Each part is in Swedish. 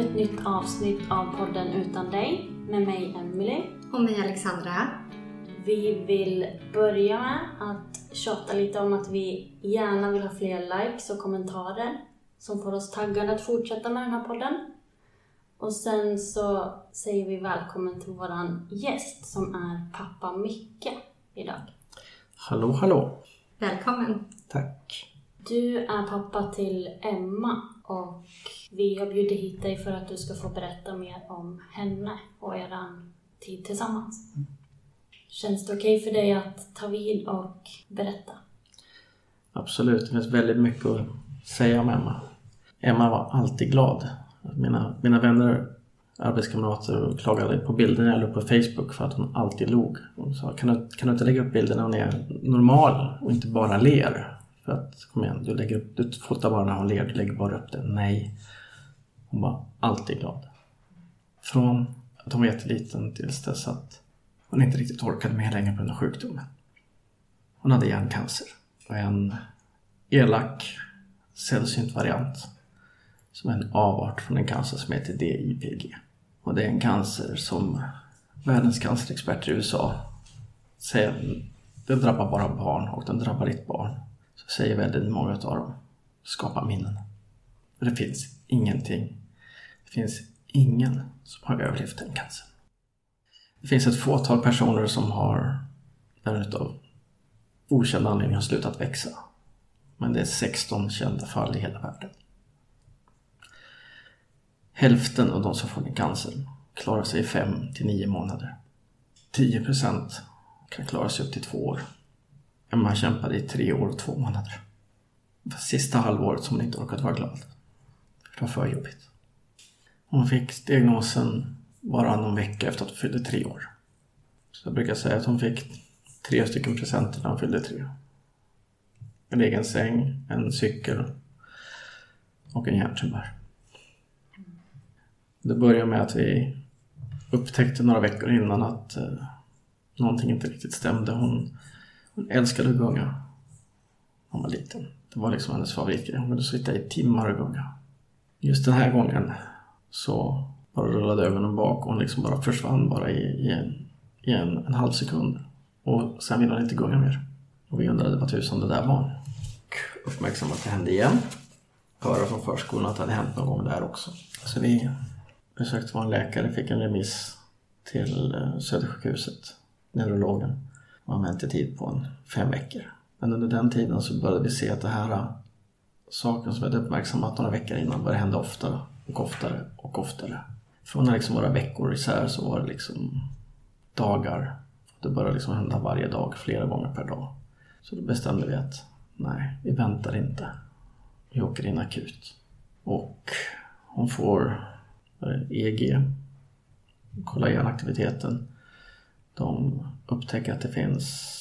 Till ett nytt avsnitt av podden Utan dig med mig Emily. Och mig Alexandra. Vi vill börja med att tjata lite om att vi gärna vill ha fler likes och kommentarer som får oss taggade att fortsätta med den här podden. Och sen så säger vi välkommen till våran gäst som är pappa Micke idag. Hallå, hallå. Välkommen. Tack. Du är pappa till Emma och vi har bjudit hit dig för att du ska få berätta mer om henne och er tid tillsammans. Känns det okej för dig att ta vid och berätta? Absolut, det finns väldigt mycket att säga om Emma. Emma var alltid glad. Mina, mina vänner, arbetskamrater klagade på bilder när jag la på Facebook för att hon alltid log. Hon sa, kan du, kan du inte lägga upp bilder när hon är normal och inte bara ler? För att, kom igen, du, lägger upp, du fotar bara när hon ler, du lägger bara upp det. Nej. Hon var alltid glad. Från att hon var jätteliten tills dess att hon inte riktigt orkade med längre på grund av sjukdomen. Hon hade hjärncancer och en elak sällsynt variant som är en avart från en cancer som heter DIPG. Och det är en cancer som världens cancerexperter i USA säger den drabbar bara barn och den drabbar ditt barn. Så säger väldigt många av dem skapa minnen. Och det finns ingenting. Det finns ingen som har överlevt den cancern. Det finns ett fåtal personer som har av okänd anledning har slutat växa. Men det är 16 kända fall i hela världen. Hälften av de som får den cancern klarar sig i 5 till 9 månader. 10 procent kan klara sig upp till två år. Emma kämpade i tre år och två månader. Det var sista halvåret som hon inte orkat vara glad. Det var för jobbigt. Hon fick diagnosen bara någon vecka efter att hon fyllde tre år. Så jag brukar säga att hon fick tre stycken presenter när hon fyllde tre. En egen säng, en cykel och en hjärntumör. Det började med att vi upptäckte några veckor innan att eh, någonting inte riktigt stämde. Hon, hon älskade att gunga. Hon var liten. Det var liksom hennes favoritgrej. Hon kunde sitta i timmar och gunga. Just den här gången så bara rullade ögonen bak och hon liksom bara försvann bara i, i, en, i en, en halv sekund. Och sen ville hon inte gunga mer. Och vi undrade vad tusan det där var. Och uppmärksammade att det hände igen. Höra från förskolan att det hade hänt någon gång där också. Så vi besökte vår läkare, fick en remiss till eh, Södersjukhuset, neurologen. Man en väntetid på en fem veckor. Men under den tiden så började vi se att det här äh, saken som vi hade uppmärksammat några veckor innan började hända oftare och oftare och oftare. Från att liksom vara veckor isär så var det liksom dagar. Det började liksom hända varje dag, flera gånger per dag. Så då bestämde vi att nej, vi väntar inte. Vi åker in akut. Och hon får äh, EG, kolla igen aktiviteten. De upptäcker att det finns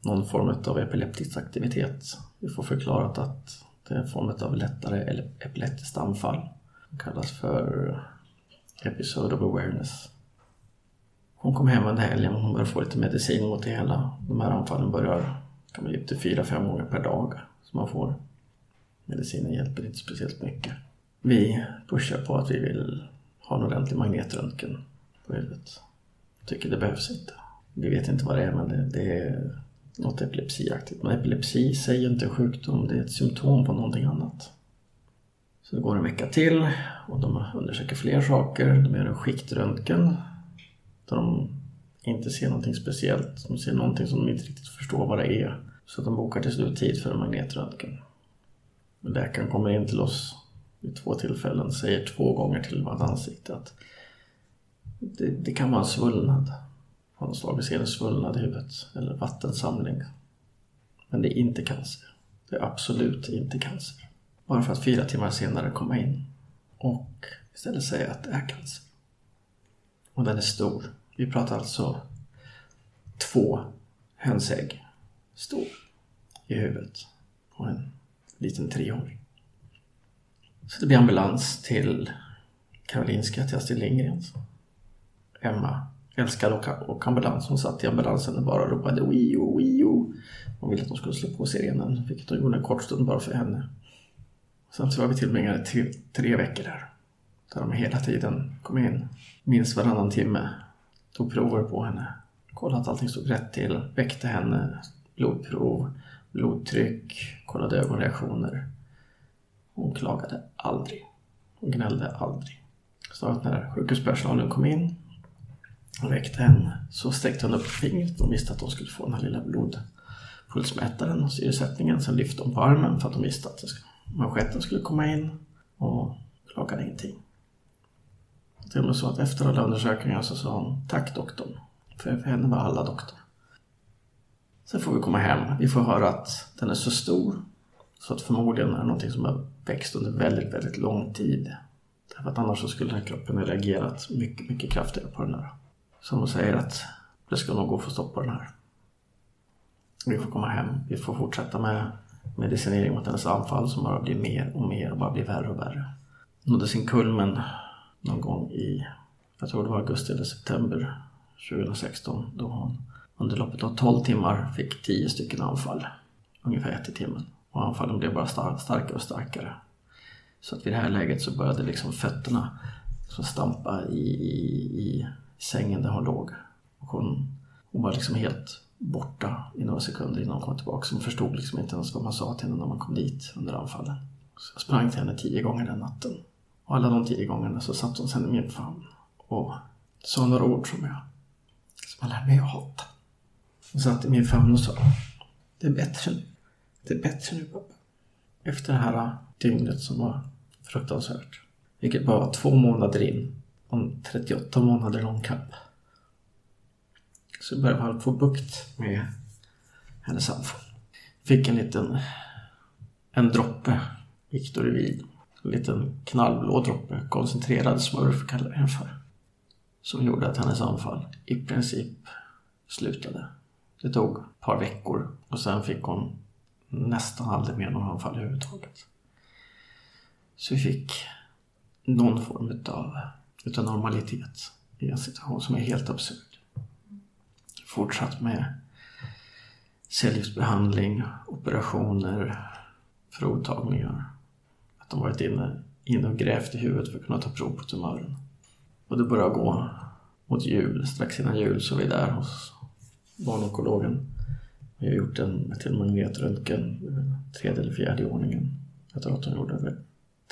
någon form av epileptisk aktivitet. Vi får förklarat att det är en form av lättare epileptiskt anfall. Det kallas för episode of awareness. Hon kom hem under helgen och hon började få lite medicin mot det hela. De här anfallen börjar kan bli upp till 4-5 gånger per dag som man får. Medicinen hjälper inte speciellt mycket. Vi pushar på att vi vill ha en ordentlig magnetröntgen på huvudet. Tycker det behövs inte. Vi vet inte vad det är men det, det är något epilepsiaktigt. Men epilepsi säger inte en sjukdom, det är ett symptom på någonting annat. Så det går en vecka till och de undersöker fler saker. De gör en skiktröntgen där de inte ser någonting speciellt. De ser någonting som de inte riktigt förstår vad det är. Så de bokar till slut tid för en magnetröntgen. Läkaren kommer in till oss vid två tillfällen säger två gånger till vårt ansikte att det, det kan vara en svullnad av någon slags en svullnad i huvudet eller vattensamling. Men det är inte cancer. Det är absolut inte cancer. Bara för att fyra timmar senare komma in och istället säga att det är cancer. Och den är stor. Vi pratar alltså två hönsägg stor i huvudet på en liten treåring. Så det blir ambulans till Karolinska, till Astrid Lindgrens. Emma älskade att åka ambulans. Hon satt i ambulansen och bara ropade Wio, Wio. Hon ville att de skulle slå på sirenen, vilket de gjorde en kort stund bara för henne. Sen så var vi tillbringade tre, tre veckor där. Där de hela tiden kom in, minst varannan timme, tog prover på henne, kollade att allting stod rätt till, väckte henne, blodprov, blodtryck, kollade ögonreaktioner. Hon klagade aldrig. Hon gnällde aldrig. Så att när sjukhuspersonalen kom in väckte henne så sträckte hon upp fingret. De visste att de skulle få den här lilla blodpulsmätaren och syresättningen. Sen lyfte hon på armen för att de visste att manschetten skulle komma in och klagade ingenting. Till och med så att efter alla undersökningar så sa hon tack doktorn. För henne var alla doktorn. Sen får vi komma hem. Vi får höra att den är så stor så att förmodligen är det någonting som har växt under väldigt, väldigt lång tid. Därför att annars så skulle den här kroppen ha reagerat mycket, mycket kraftigare på den här. Så de säger att det ska nog gå att få stopp på den här. Vi får komma hem. Vi får fortsätta med medicinering mot hennes anfall som bara blir mer och mer och bara blir värre och värre. Nådde sin kulmen någon gång i, jag tror det var augusti eller september 2016 då hon under loppet av 12 timmar fick 10 stycken anfall. Ungefär ett i timmen. Och anfallen blev bara star starkare och starkare. Så att vid det här läget så började liksom fötterna så stampa i, i, i i sängen där hon låg. Och hon, hon var liksom helt borta i några sekunder innan hon kom tillbaka. Så hon förstod liksom inte ens vad man sa till henne när man kom dit under anfallen. Så jag sprang till henne tio gånger den natten. Och alla de tio gångerna så satt hon sen i min famn och sa några ord som jag, som jag lärde mig att hata. Hon satt i min famn och sa Det är bättre nu. Det är bättre nu pappa. Efter det här dygnet som var fruktansvärt. Vilket bara var två månader in. Om 38 månader lång kamp. Så började han få bukt med hennes anfall. Fick en liten en droppe Victorivin. En liten knallblå droppe, koncentrerad smurf kallar jag den för. Som gjorde att hennes anfall i princip slutade. Det tog ett par veckor och sen fick hon nästan aldrig mer någon anfall överhuvudtaget. Så vi fick någon form utav, utav normalitet i en situation som är helt absurd. Fortsatt med cellgiftsbehandling, operationer, provtagningar. Att de varit inne, inne och grävt i huvudet för att kunna ta prov på tumören. Och det började gå mot jul, strax innan jul så är vi där hos barnonkologen. Vi har gjort en till magnetröntgen, tredje eller fjärde i ordningen. Jag tror att hon gjorde över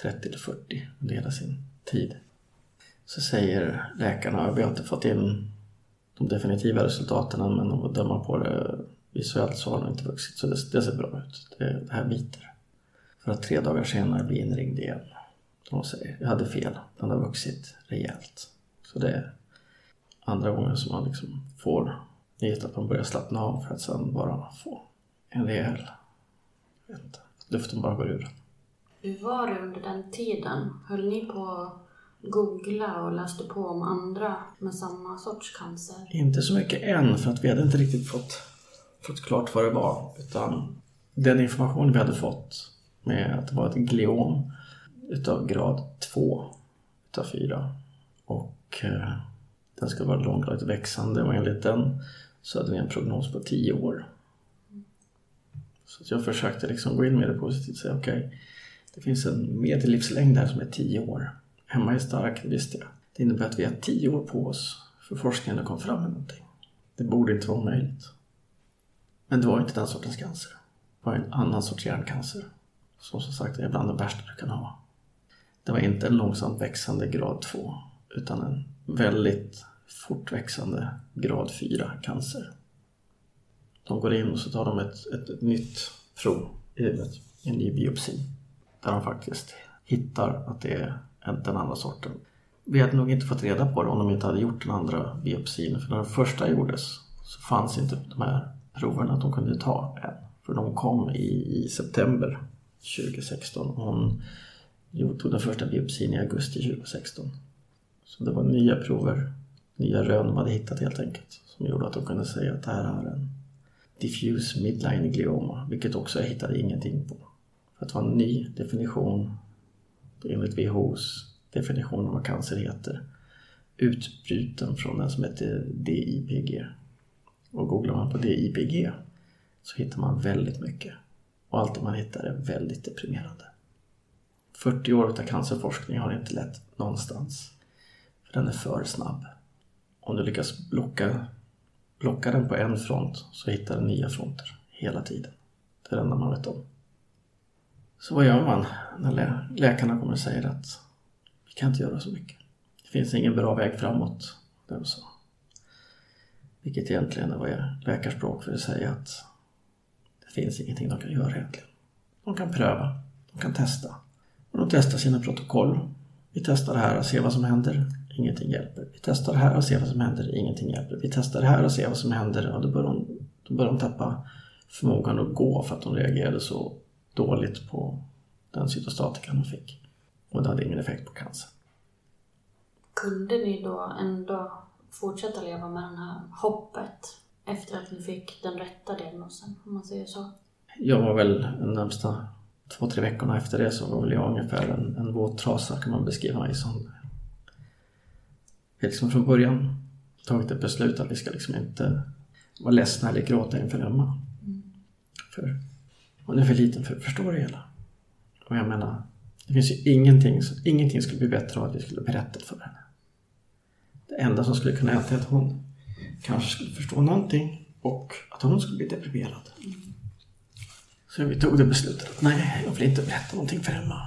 30 eller 40 under hela sin tid. Så säger läkarna, vi har inte fått in de definitiva resultaten men om att döma på det visuellt så har den inte vuxit så det, det ser bra ut. Det, det här biter. För att tre dagar senare bli inringd igen. De säger, jag hade fel. Den har vuxit rejält. Så det är andra gången som man liksom får nyhet att man börjar slappna av för att sen bara få en rejäl, jag vet inte, luften bara går ur. Hur var det under den tiden? Höll ni på googla och läste på om andra med samma sorts cancer? Inte så mycket än för att vi hade inte riktigt fått, fått klart vad det var. Utan den information vi hade fått med att det var ett gliom utav grad 2 utav 4. Och eh, den skulle vara långvarigt växande och enligt den så hade vi en prognos på 10 år. Så att jag försökte liksom gå in med det positivt och säga okej, okay, det finns en medellivslängd här som är 10 år. Hemma är stark, det visste jag. Det innebär att vi har tio år på oss för forskningen att komma fram med någonting. Det borde inte vara möjligt. Men det var inte den sortens cancer. Det var en annan sorts hjärncancer. Som som sagt är bland det värsta du kan ha. Det var inte en långsamt växande grad 2 utan en väldigt fortväxande grad 4 cancer. De går in och så tar de ett, ett, ett nytt prov i huvudet, en ny biopsi. Där de faktiskt hittar att det är den andra sorten. Vi hade nog inte fått reda på det om de inte hade gjort den andra biopsin. För när den första gjordes så fanns inte de här proverna att de kunde ta än. För de kom i, i september 2016. Hon tog den första biopsin i augusti 2016. Så det var nya prover, nya rön de hade hittat helt enkelt. Som gjorde att de kunde säga att det här är en diffuse midline glioma. Vilket också jag hittade ingenting på. För att det var en ny definition enligt WHOs definition av vad cancer heter. Utbruten från den som heter DIPG. Och googlar man på DIPG så hittar man väldigt mycket. Och allt det man hittar är väldigt deprimerande. 40 år av cancerforskning har inte lett någonstans. För den är för snabb. Om du lyckas blocka, blocka den på en front så hittar den nya fronter hela tiden. Det är det enda man vet om. Så vad gör man när lä läkarna kommer och säger att vi kan inte göra så mycket. Det finns ingen bra väg framåt. Det så. Vilket egentligen är vad läkarspråk för att säga att det finns ingenting de kan göra egentligen. De kan pröva, de kan testa. Och de testar sina protokoll. Vi testar det här och ser vad som händer. Ingenting hjälper. Vi testar det här och ser vad som händer. Ingenting hjälper. Vi testar det här och ser vad som händer. Och då börjar de, då börjar de tappa förmågan att gå för att de reagerade så dåligt på den cytostatika de fick. Och det hade ingen effekt på cancer. Kunde ni då ändå fortsätta leva med det här hoppet efter att ni fick den rätta diagnosen, om man säger så? Jag var väl de närmsta två, tre veckorna efter det så var väl jag ungefär en, en våt trasa kan man beskriva mig som. Liksom från början tagit ett beslut att vi ska liksom inte vara ledsna eller gråta inför Emma. Mm. För hon är för liten för att förstå det hela. Och jag menar, det finns ju ingenting, ingenting skulle bli bättre av att vi skulle berätta för henne. Det enda som skulle kunna hända är att hon kanske skulle förstå någonting och att hon skulle bli deprimerad. Så vi tog det beslutet att nej, jag vill inte berätta någonting för Emma.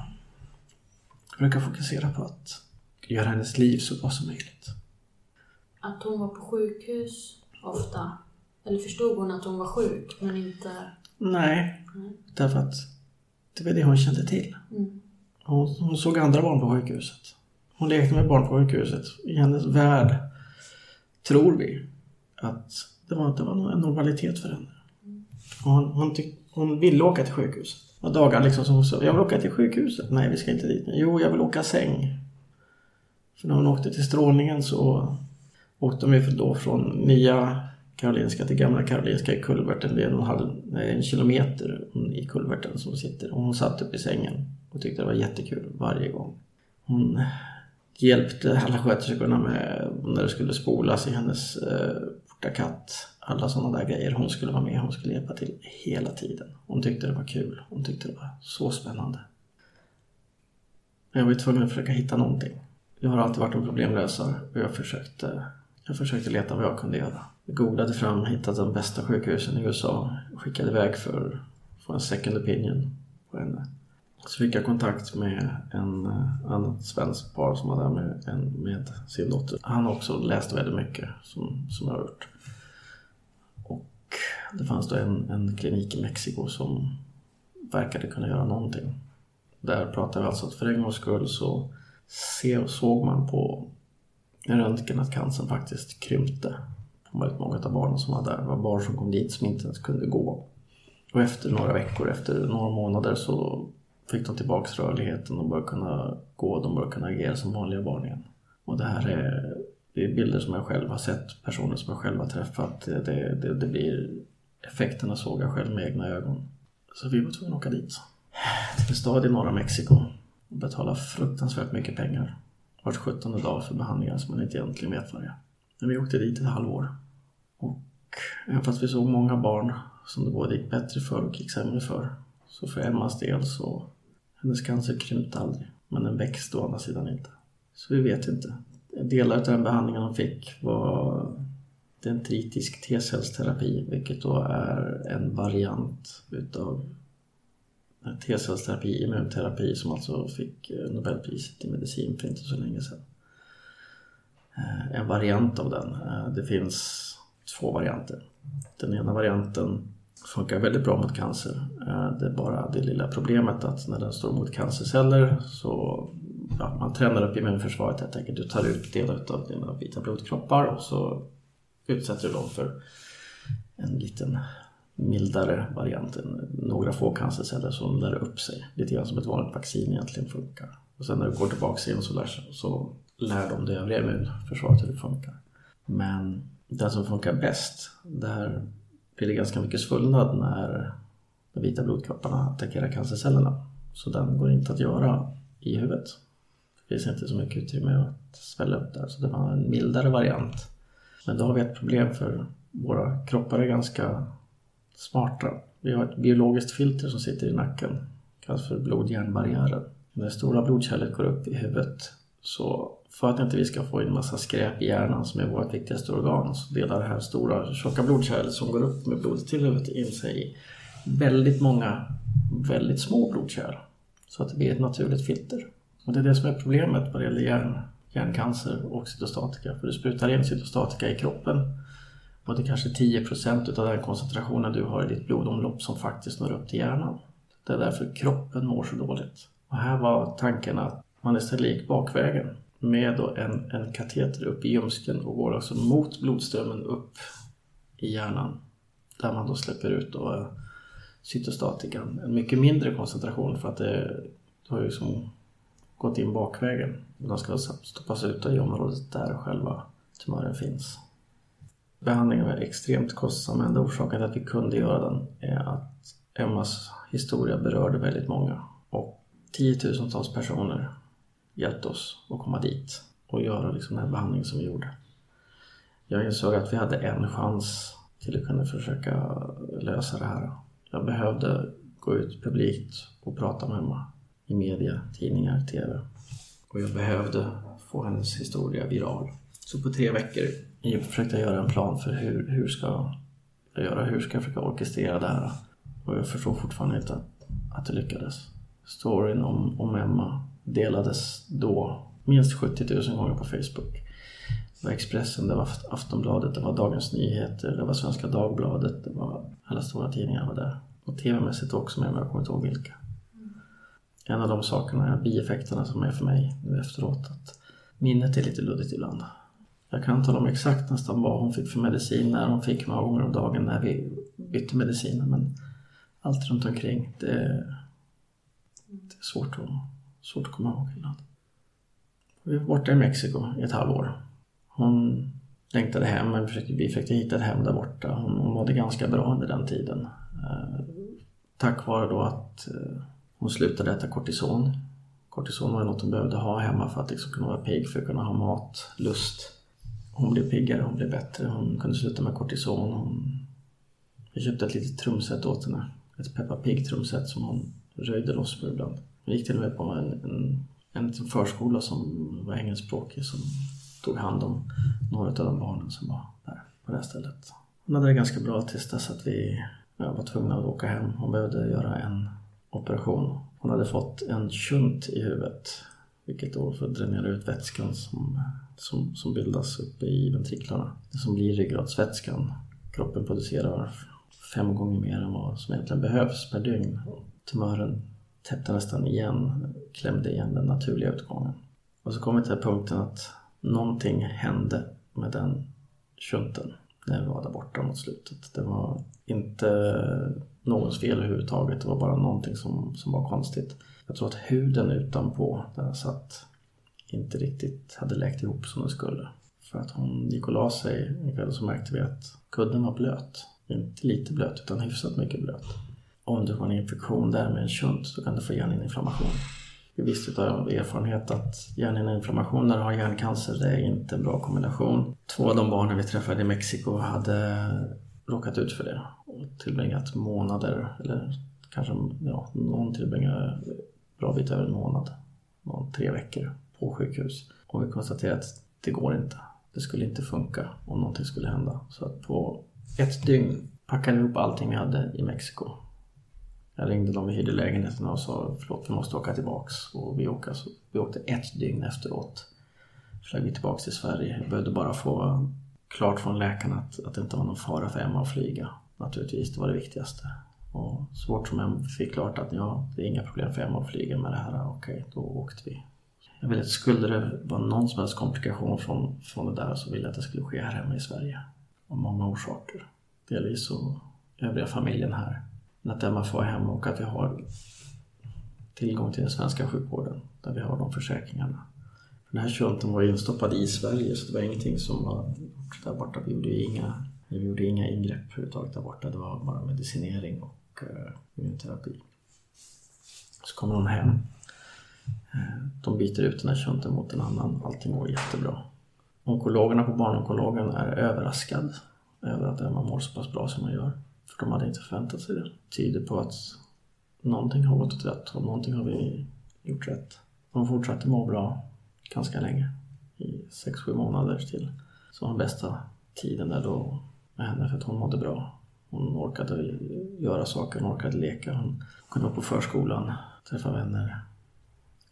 Jag brukar fokusera på att göra hennes liv så bra som möjligt. Att hon var på sjukhus ofta? Eller förstod hon att hon var sjuk men inte... Nej, mm. därför att det var det hon kände till. Mm. Hon, hon, såg andra barn på sjukhuset. Hon lekte med barn på sjukhuset. I hennes värld tror vi att det var, det var en normalitet för henne. hon, hon, tyck, hon ville åka till sjukhuset. Och dagar liksom som hon sa, jag vill åka till sjukhuset. Nej, vi ska inte dit. Jo, jag vill åka säng. För när hon åkte till strålningen så åkte de ju då från nya Karolinska till Gamla Karolinska i kulverten. Det är en, halv, en kilometer i kulverten som sitter. Och hon satt upp i sängen och tyckte det var jättekul varje gång. Hon hjälpte alla sköterskorna med när det skulle spolas i hennes eh, katt. Alla sådana där grejer. Hon skulle vara med, hon skulle hjälpa till hela tiden. Hon tyckte det var kul. Hon tyckte det var så spännande. Jag var ju tvungen att försöka hitta någonting. Jag har alltid varit en problemlösare och jag försökte, jag försökte leta vad jag kunde göra. Googlade fram, hittade de bästa sjukhusen i USA. Skickade iväg för att få en second opinion på henne. Så fick jag kontakt med en annat annan svensk par som var där med, en, med sin dotter. Han har också läst väldigt mycket som, som jag har gjort. Och det fanns då en, en klinik i Mexiko som verkade kunna göra någonting. Där pratade vi alltså att för en gångs skull så såg man på röntgen att cancern faktiskt krympte väldigt många av barnen som var där. Det var barn som kom dit som inte ens kunde gå. Och efter några veckor, efter några månader så fick de tillbaks rörligheten. De började kunna gå, de började kunna agera som vanliga barn igen. Och det här är, det är bilder som jag själv har sett, personer som jag själv har träffat. Det, det, det blir, effekterna såg jag själv med egna ögon. Så vi var tvungna att åka dit. Till en stad i norra Mexiko. Och betala fruktansvärt mycket pengar. Vart sjuttonde dag för behandlingar som man inte egentligen vet vad det är. Men vi åkte dit ett halvår. Och även fast vi såg många barn som det både gick bättre för och gick sämre för. Så för Emmas del så hennes cancer krympte aldrig. Men den växte å andra sidan inte. Så vi vet inte. Delar av den behandlingen hon fick var dendritisk T-cellsterapi, vilket då är en variant utav T-cellsterapi, immunterapi som alltså fick Nobelpriset i medicin för inte så länge sedan. Eh, en variant av den. Eh, det finns två varianter. Den ena varianten funkar väldigt bra mot cancer. Eh, det är bara det lilla problemet att när den står mot cancerceller så ja, man tränar upp immunförsvaret helt enkelt. Du tar ut delar av dina vita blodkroppar och så utsätter du dem för en liten mildare varianten. Några få cancerceller som lär upp sig. Lite grann som ett vanligt vaccin egentligen funkar. Och sen när du går tillbaka in så lär, så lär de det övriga immunförsvaret hur det funkar. Men den som funkar bäst, där blir det ganska mycket svullnad när de vita blodkropparna attackerar cancercellerna. Så den går inte att göra i huvudet. Det finns inte så mycket utrymme att svälla upp där. Så det var en mildare variant. Men då har vi ett problem för våra kroppar är ganska smarta. Vi har ett biologiskt filter som sitter i nacken. Kallas för blod-hjärnbarriären. När stora blodkärlet går upp i huvudet så för att inte vi ska få in massa skräp i hjärnan som är vårt viktigaste organ så delar det här stora tjocka blodkärlet som går upp med blodet till huvudet in sig i väldigt många väldigt små blodkärl. Så att det blir ett naturligt filter. Och det är det som är problemet vad det gäller hjärn, hjärncancer och cytostatika. För du sprutar in cytostatika i kroppen och det är kanske 10% av den koncentrationen du har i ditt blodomlopp som faktiskt når upp till hjärnan. Det är därför kroppen mår så dåligt. Och här var tanken att man istället gick bakvägen med en, en kateter upp i ljumsken och går alltså mot blodströmmen upp i hjärnan. Där man då släpper ut då eh, cytostatikan. En mycket mindre koncentration för att det, det har ju som gått in bakvägen. De ska alltså stoppas ut i området där själva tumören finns. Behandlingen var extremt kostsam. Enda orsaken till att vi kunde göra den är att Emmas historia berörde väldigt många. Och tiotusentals personer hjälpte oss att komma dit och göra liksom den här behandlingen som vi gjorde. Jag insåg att vi hade en chans till att kunna försöka lösa det här. Jag behövde gå ut publikt och prata med Emma i media, tidningar, TV. Och jag behövde få hennes historia viral. Så på tre veckor jag försökte göra en plan för hur, hur ska jag göra, hur ska jag försöka orkestrera det här. Och jag förstår fortfarande inte att, att det lyckades. Storyn om, om Emma delades då minst 70 000 gånger på Facebook. Det var Expressen, det var Aftonbladet, det var Dagens Nyheter, det var Svenska Dagbladet, det var alla stora tidningar var där. Och tv-mässigt också men jag kommer inte ihåg vilka. En av de sakerna, bieffekterna som är för mig nu efteråt, att minnet är lite luddigt ibland. Jag kan tala om exakt nästan vad hon fick för medicin, när hon fick, många gånger om dagen när vi bytte mediciner. Men allt runt omkring, det, det är svårt att, svårt att komma ihåg innan. Vi var borta i Mexiko i ett halvår. Hon längtade hem, men vi försökte, vi försökte hitta ett hem där borta. Hon, hon mådde ganska bra under den tiden. Eh, tack vare då att eh, hon slutade äta kortison. Kortison var något hon behövde ha hemma för att liksom kunna vara pigg, för att kunna ha mat, lust hon blev piggare, hon blev bättre. Hon kunde sluta med kortison. Hon... Jag köpte ett litet trumset åt henne. Ett Peppa Pig-trumset som hon röjde loss på ibland. Hon gick till och med på en, en, en förskola som var engelskspråkig som tog hand om några av de barnen som var där på det här stället. Hon hade det ganska bra tills dess att vi ja, var tvungna att åka hem. Hon behövde göra en operation. Hon hade fått en shunt i huvudet vilket då för dränera ut vätskan som, som, som bildas uppe i ventriklarna. Det som blir ryggradsvätskan. Kroppen producerar fem gånger mer än vad som egentligen behövs per dygn. Tumören täppte nästan igen, klämde igen den naturliga utgången. Och så kom vi till punkten att någonting hände med den shunten när vi var där borta mot slutet. Det var inte någons fel överhuvudtaget. Det var bara någonting som, som var konstigt. Jag tror att huden utanpå där den satt inte riktigt hade läkt ihop som den skulle. För att hon gick och la sig en kväll så märkte vi att kudden var blöt. Inte lite blöt utan hyfsat mycket blöt. Om du har en infektion där med en shunt så kan du få hjärninflammation. Vi visste av erfarenhet att hjärnhinneinflammation när du har hjärncancer det är inte en bra kombination. Två av de barnen vi träffade i Mexiko hade råkat ut för det och tillbringat månader eller kanske ja, någon tillbringade bra bit över en månad, någon, tre veckor på sjukhus. Och vi konstaterade att det går inte. Det skulle inte funka om någonting skulle hända. Så att på ett dygn packade vi ihop allting vi hade i Mexiko. Jag ringde dem vi hyrde lägenheten och sa förlåt vi måste åka tillbaks. Och vi, åka, så alltså, vi åkte ett dygn efteråt. Flög vi tillbaks till Sverige. Jag behövde bara få klart från läkarna att, att det inte var någon fara för Emma att flyga. Naturligtvis, det var det viktigaste. Och så fort som jag fick klart att ja, det är inga problem för Emma att flyga med det här, okej, då åkte vi. Jag ville att skulle det vara någon som helst komplikation från, från det där så ville jag att det skulle ske här hemma i Sverige. Av många orsaker. Delvis så övriga familjen här. Men att Emma får vara hemma och att vi har tillgång till den svenska sjukvården där vi har de försäkringarna. Den här shunten var instoppad i Sverige så det var ingenting som var gjort där borta. Vi gjorde inga, vi gjorde inga ingrepp överhuvudtaget där borta. Det var bara medicinering och eh, immunterapi. Så kommer hon hem. Eh, de byter ut den här shunten mot en annan. Allting går jättebra. Onkologerna på barnonkologen är överraskad över att Emma mår så pass bra som hon gör ska de hade inte förväntat sig det. Tyder på att någonting har gått åt rätt och någonting har vi gjort rätt. Hon fortsatte må bra ganska länge. I 6-7 månader till. Så var den bästa tiden där då med henne för att hon mådde bra. Hon orkade göra saker, hon orkade leka. Hon kunde vara på förskolan, träffa vänner.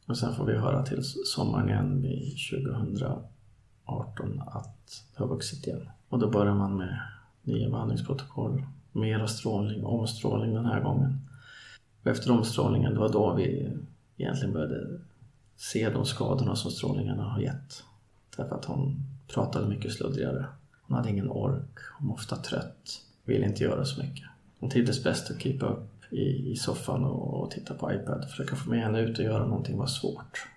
Och sen får vi höra till sommaren igen vid 2018 att det har vuxit igen. Och då börjar man med nya behandlingsprotokoll, mera strålning, omstrålning den här gången. Och efter omstrålningen, det var då vi egentligen började se de skadorna som strålningarna har gett. Därför att hon pratade mycket sluddrigare. Hon hade ingen ork, hon var ofta trött, ville inte göra så mycket. Hon trivdes bäst att krypa upp i, i soffan och, och, titta på iPad. Försöka få med henne ut och göra någonting var svårt.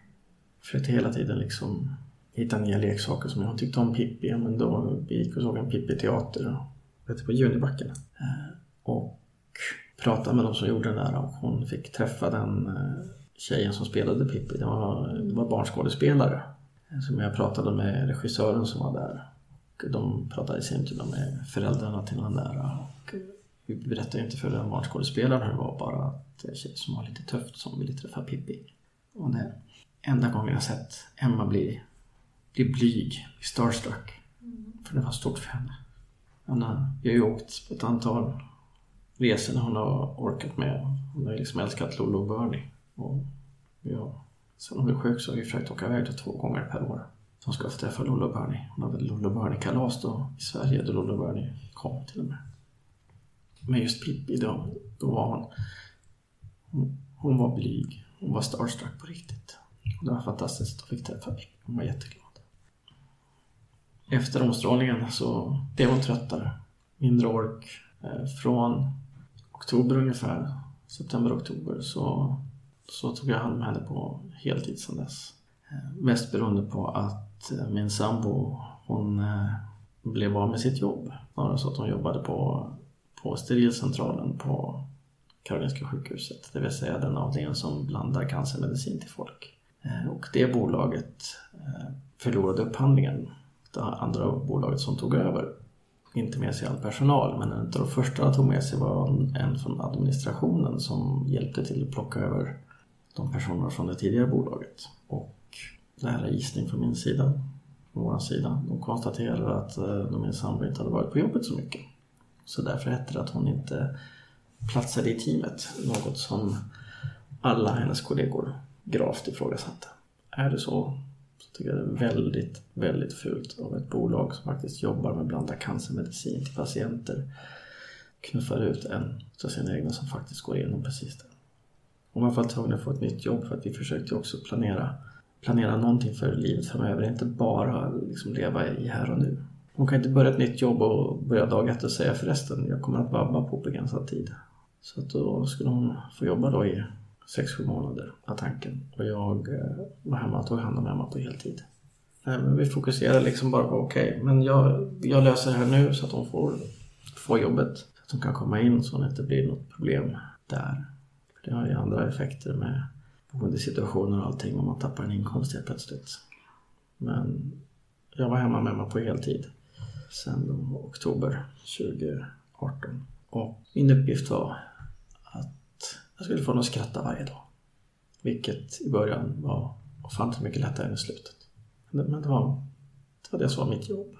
Försökte hela tiden liksom hitta nya leksaker som hon tyckte om Pippi. Men då vi gick och såg en Pippi-teater ute på Junibacken. Eh, och pratade med de som gjorde det där och hon fick träffa den eh, tjejen som spelade Pippi. Det var, det var barnskådespelare. Som jag pratade med regissören som var där. Och de pratade i sin tur med föräldrarna till den där. Och vi berättade inte för den barnskådespelaren hur det var bara att det är tjej som var lite tufft som ville träffa Pippi. Och det enda gången jag sett Emma bli, bli blyg, starstruck. För det var stort för henne. Han har, har ju åkt på ett antal resor när hon har orkat med. Hon har liksom älskat Lolo och Bernie. Och ja, sen hon blev sjuk så har vi försökt åka iväg två gånger per år. Hon ska få träffa Lollo och Bernie. Hon hade Lollo och Bernie-kalas då i Sverige då Lollo och Bernie kom till och med. Men just Pippi då, då var hon, hon, hon var blyg. Hon var starstruck på riktigt. Och det var fantastiskt att fick träffa Pippi. Hon var jätteglad. Efter omstrålningen så blev hon tröttare. Mindre ork. Eh, från oktober ungefär, september-oktober, så så tog jag hand om henne på heltid sedan dess. Eh, mest beroende på att eh, min sambo hon blev av med sitt jobb. Snarare så att hon jobbade på, på sterilcentralen på Karolinska sjukhuset. Det vill säga den avdelningen som blandar cancermedicin till folk. Och det bolaget förlorade upphandlingen. Det andra bolaget som tog över. Inte med sig all personal men en av de första de tog med sig var en från administrationen som hjälpte till att plocka över de personerna från det tidigare bolaget. Och det här är gissning från min sida, från vår sida. De konstaterade att eh, de min sambo inte hade varit på jobbet så mycket. Så därför hette det att hon inte platsade i teamet. Något som alla hennes kollegor gravt ifrågasatte. Är det så tycker det är väldigt, väldigt fult av ett bolag som faktiskt jobbar med att blanda cancermedicin till patienter knuffar ut en av sina egna som faktiskt går igenom precis det. Hon var får tvungen att få ett nytt jobb för att vi försökte också planera, planera någonting för livet framöver. Inte bara liksom leva i här och nu. Hon kan inte börja ett nytt jobb och börja dag ett och säga förresten, jag kommer att vabba på begränsad tid. Så att då skulle hon få jobba då i 6-7 månader, var tanken. Och jag eh, var hemma och tog hand om Emma på heltid. Eh, men vi fokuserade liksom bara på okej, okay, men jag, jag löser det här nu så att hon får, får jobbet. Så att hon kan komma in så att det inte blir något problem där. För det har ju andra effekter med boendesituationer och allting om man tappar en inkomst helt plötsligt. Men jag var hemma med Emma på heltid sedan oktober 2018. Och min uppgift var jag skulle få henne att skratta varje dag. Vilket i början var ofantligt mycket lättare än i slutet. Men det var, det var det som var mitt jobb,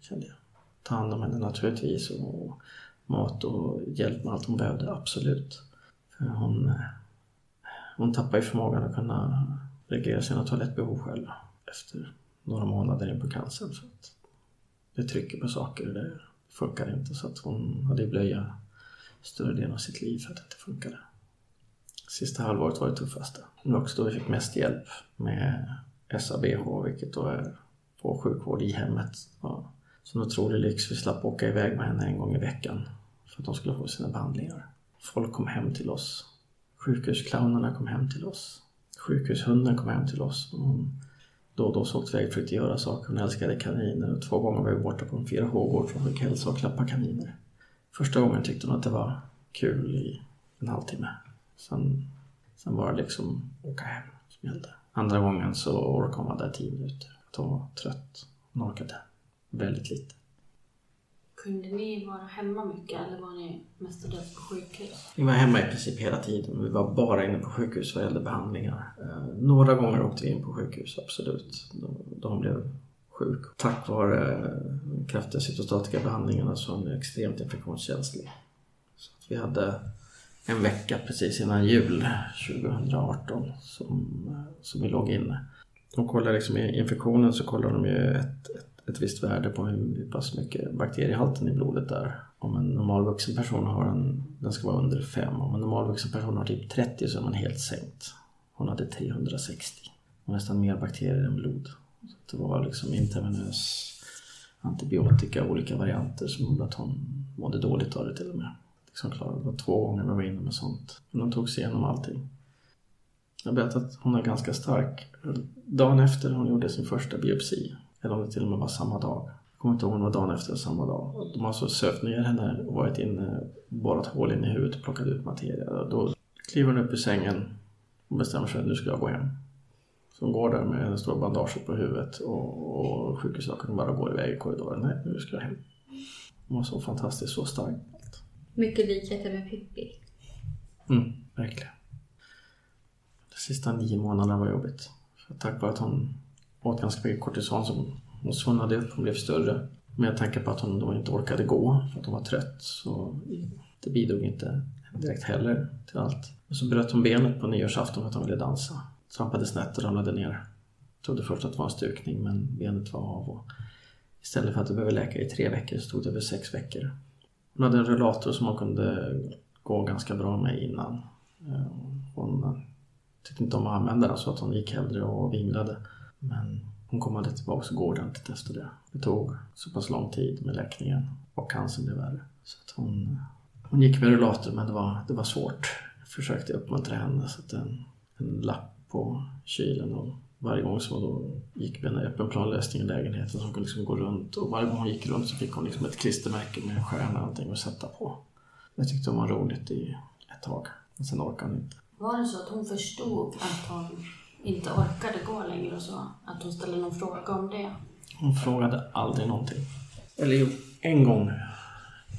kände jag. Ta hand om henne naturligtvis och mat och hjälp med allt hon behövde, absolut. För hon, eh, hon tappade ju förmågan att kunna reglera sina toalettbehov själv efter några månader in på cancern. Så att det trycker på saker, det funkar inte. Så att hon hade blöja större delen av sitt liv för att det inte funkade. Sista halvåret var det tuffaste. Det var också då vi fick mest hjälp med SABH, vilket då är på sjukvård i hemmet. Ja, så en otrolig lyx. Vi slapp åka iväg med henne en gång i veckan för att de skulle få sina behandlingar. Folk kom hem till oss. Sjukhusclownerna kom hem till oss. Sjukhushunden kom hem till oss. Hon då och då så åkte iväg och försökte göra saker. Hon älskade kaniner och två gånger var vi borta på en 4H-gård för hon fick hälsa och klappa kaniner. Första gången tyckte hon att det var kul i en halvtimme. Sen, sen var det liksom åka hem som gällde. Andra gången så orkade hon vara där tio minuter. Att hon var trött. Hon orkade väldigt lite. Kunde ni vara hemma mycket eller var ni mestadels på sjukhus? Vi var hemma i princip hela tiden. Vi var bara inne på sjukhus vad gällde behandlingar. Eh, några gånger åkte vi in på sjukhus, absolut. Då hon blev sjuk. Tack vare eh, kraftiga cytostatika behandlingarna så är hon extremt infektionskänslig. Så vi hade en vecka precis innan jul 2018 som, som vi låg inne. De kollar liksom i infektionen så kollar de ju ett, ett, ett visst värde på hur pass mycket bakteriehalten i blodet är. Om en normalvuxen person har en, den ska vara under 5. Om en normalvuxen person har typ 30 så är man helt sänkt. Hon hade 360. Och nästan mer bakterier än blod. Så det var liksom intravenös antibiotika, olika varianter som gjorde att hon mådde dåligt av det till och med liksom klarade. Det var två gånger vi var inne med sånt. Men de tog sig igenom allting. Jag vet att hon är ganska stark. Dagen efter hon gjorde sin första biopsi, eller om det till och med var samma dag. Jag kommer inte ihåg om det var dagen efter eller samma dag. De har så sövt ner henne och varit inne, borrat hål in i huvudet och plockat ut materia. Då kliver hon upp ur sängen och bestämmer sig att nu ska jag gå hem. Så hon går där med en stora bandage på huvudet och, och sjukhuslakan bara går iväg i korridoren. Nej, nu ska jag hem. Hon var så fantastiskt, så stark. Mycket likheter med Pippi. Mm, verkligen. De sista nio månaderna var jobbigt. För tack vare att hon åt ganska mycket kortison så hon svullnade upp, hon blev större. Med tanke på att hon då inte orkade gå för att hon var trött så det bidrog inte direkt heller till allt. Och så bröt hon benet på nyårsafton för att hon ville dansa. Trampade snett och ramlade ner. Trodde först att det var en stukning men benet var av. Och istället för att det behöver läka i tre veckor så tog det över sex veckor. Hon hade en rullator som hon kunde gå ganska bra med innan. Eh, hon tyckte inte om att använda den så att hon gick hellre och vinglade. Men hon kom aldrig tillbaka och gå ordentligt efter det. Det tog så pass lång tid med läkningen och cancern blev värre. Så att hon, hon gick med rullator men det var, det var svårt. Jag försökte uppmuntra henne så att en, en lapp på kylen och varje gång som hon då gick med en öppen planlösning i lägenheten så hon kunde liksom gå runt och varje gång hon gick runt så fick hon liksom ett klistermärke med stjärna och allting att sätta på. Jag tyckte hon var roligt i ett tag, men sen orkade hon inte. Var det så att hon förstod att hon inte orkade gå längre och så? Att hon ställde någon fråga om det? Hon frågade aldrig någonting. Eller jo, en gång.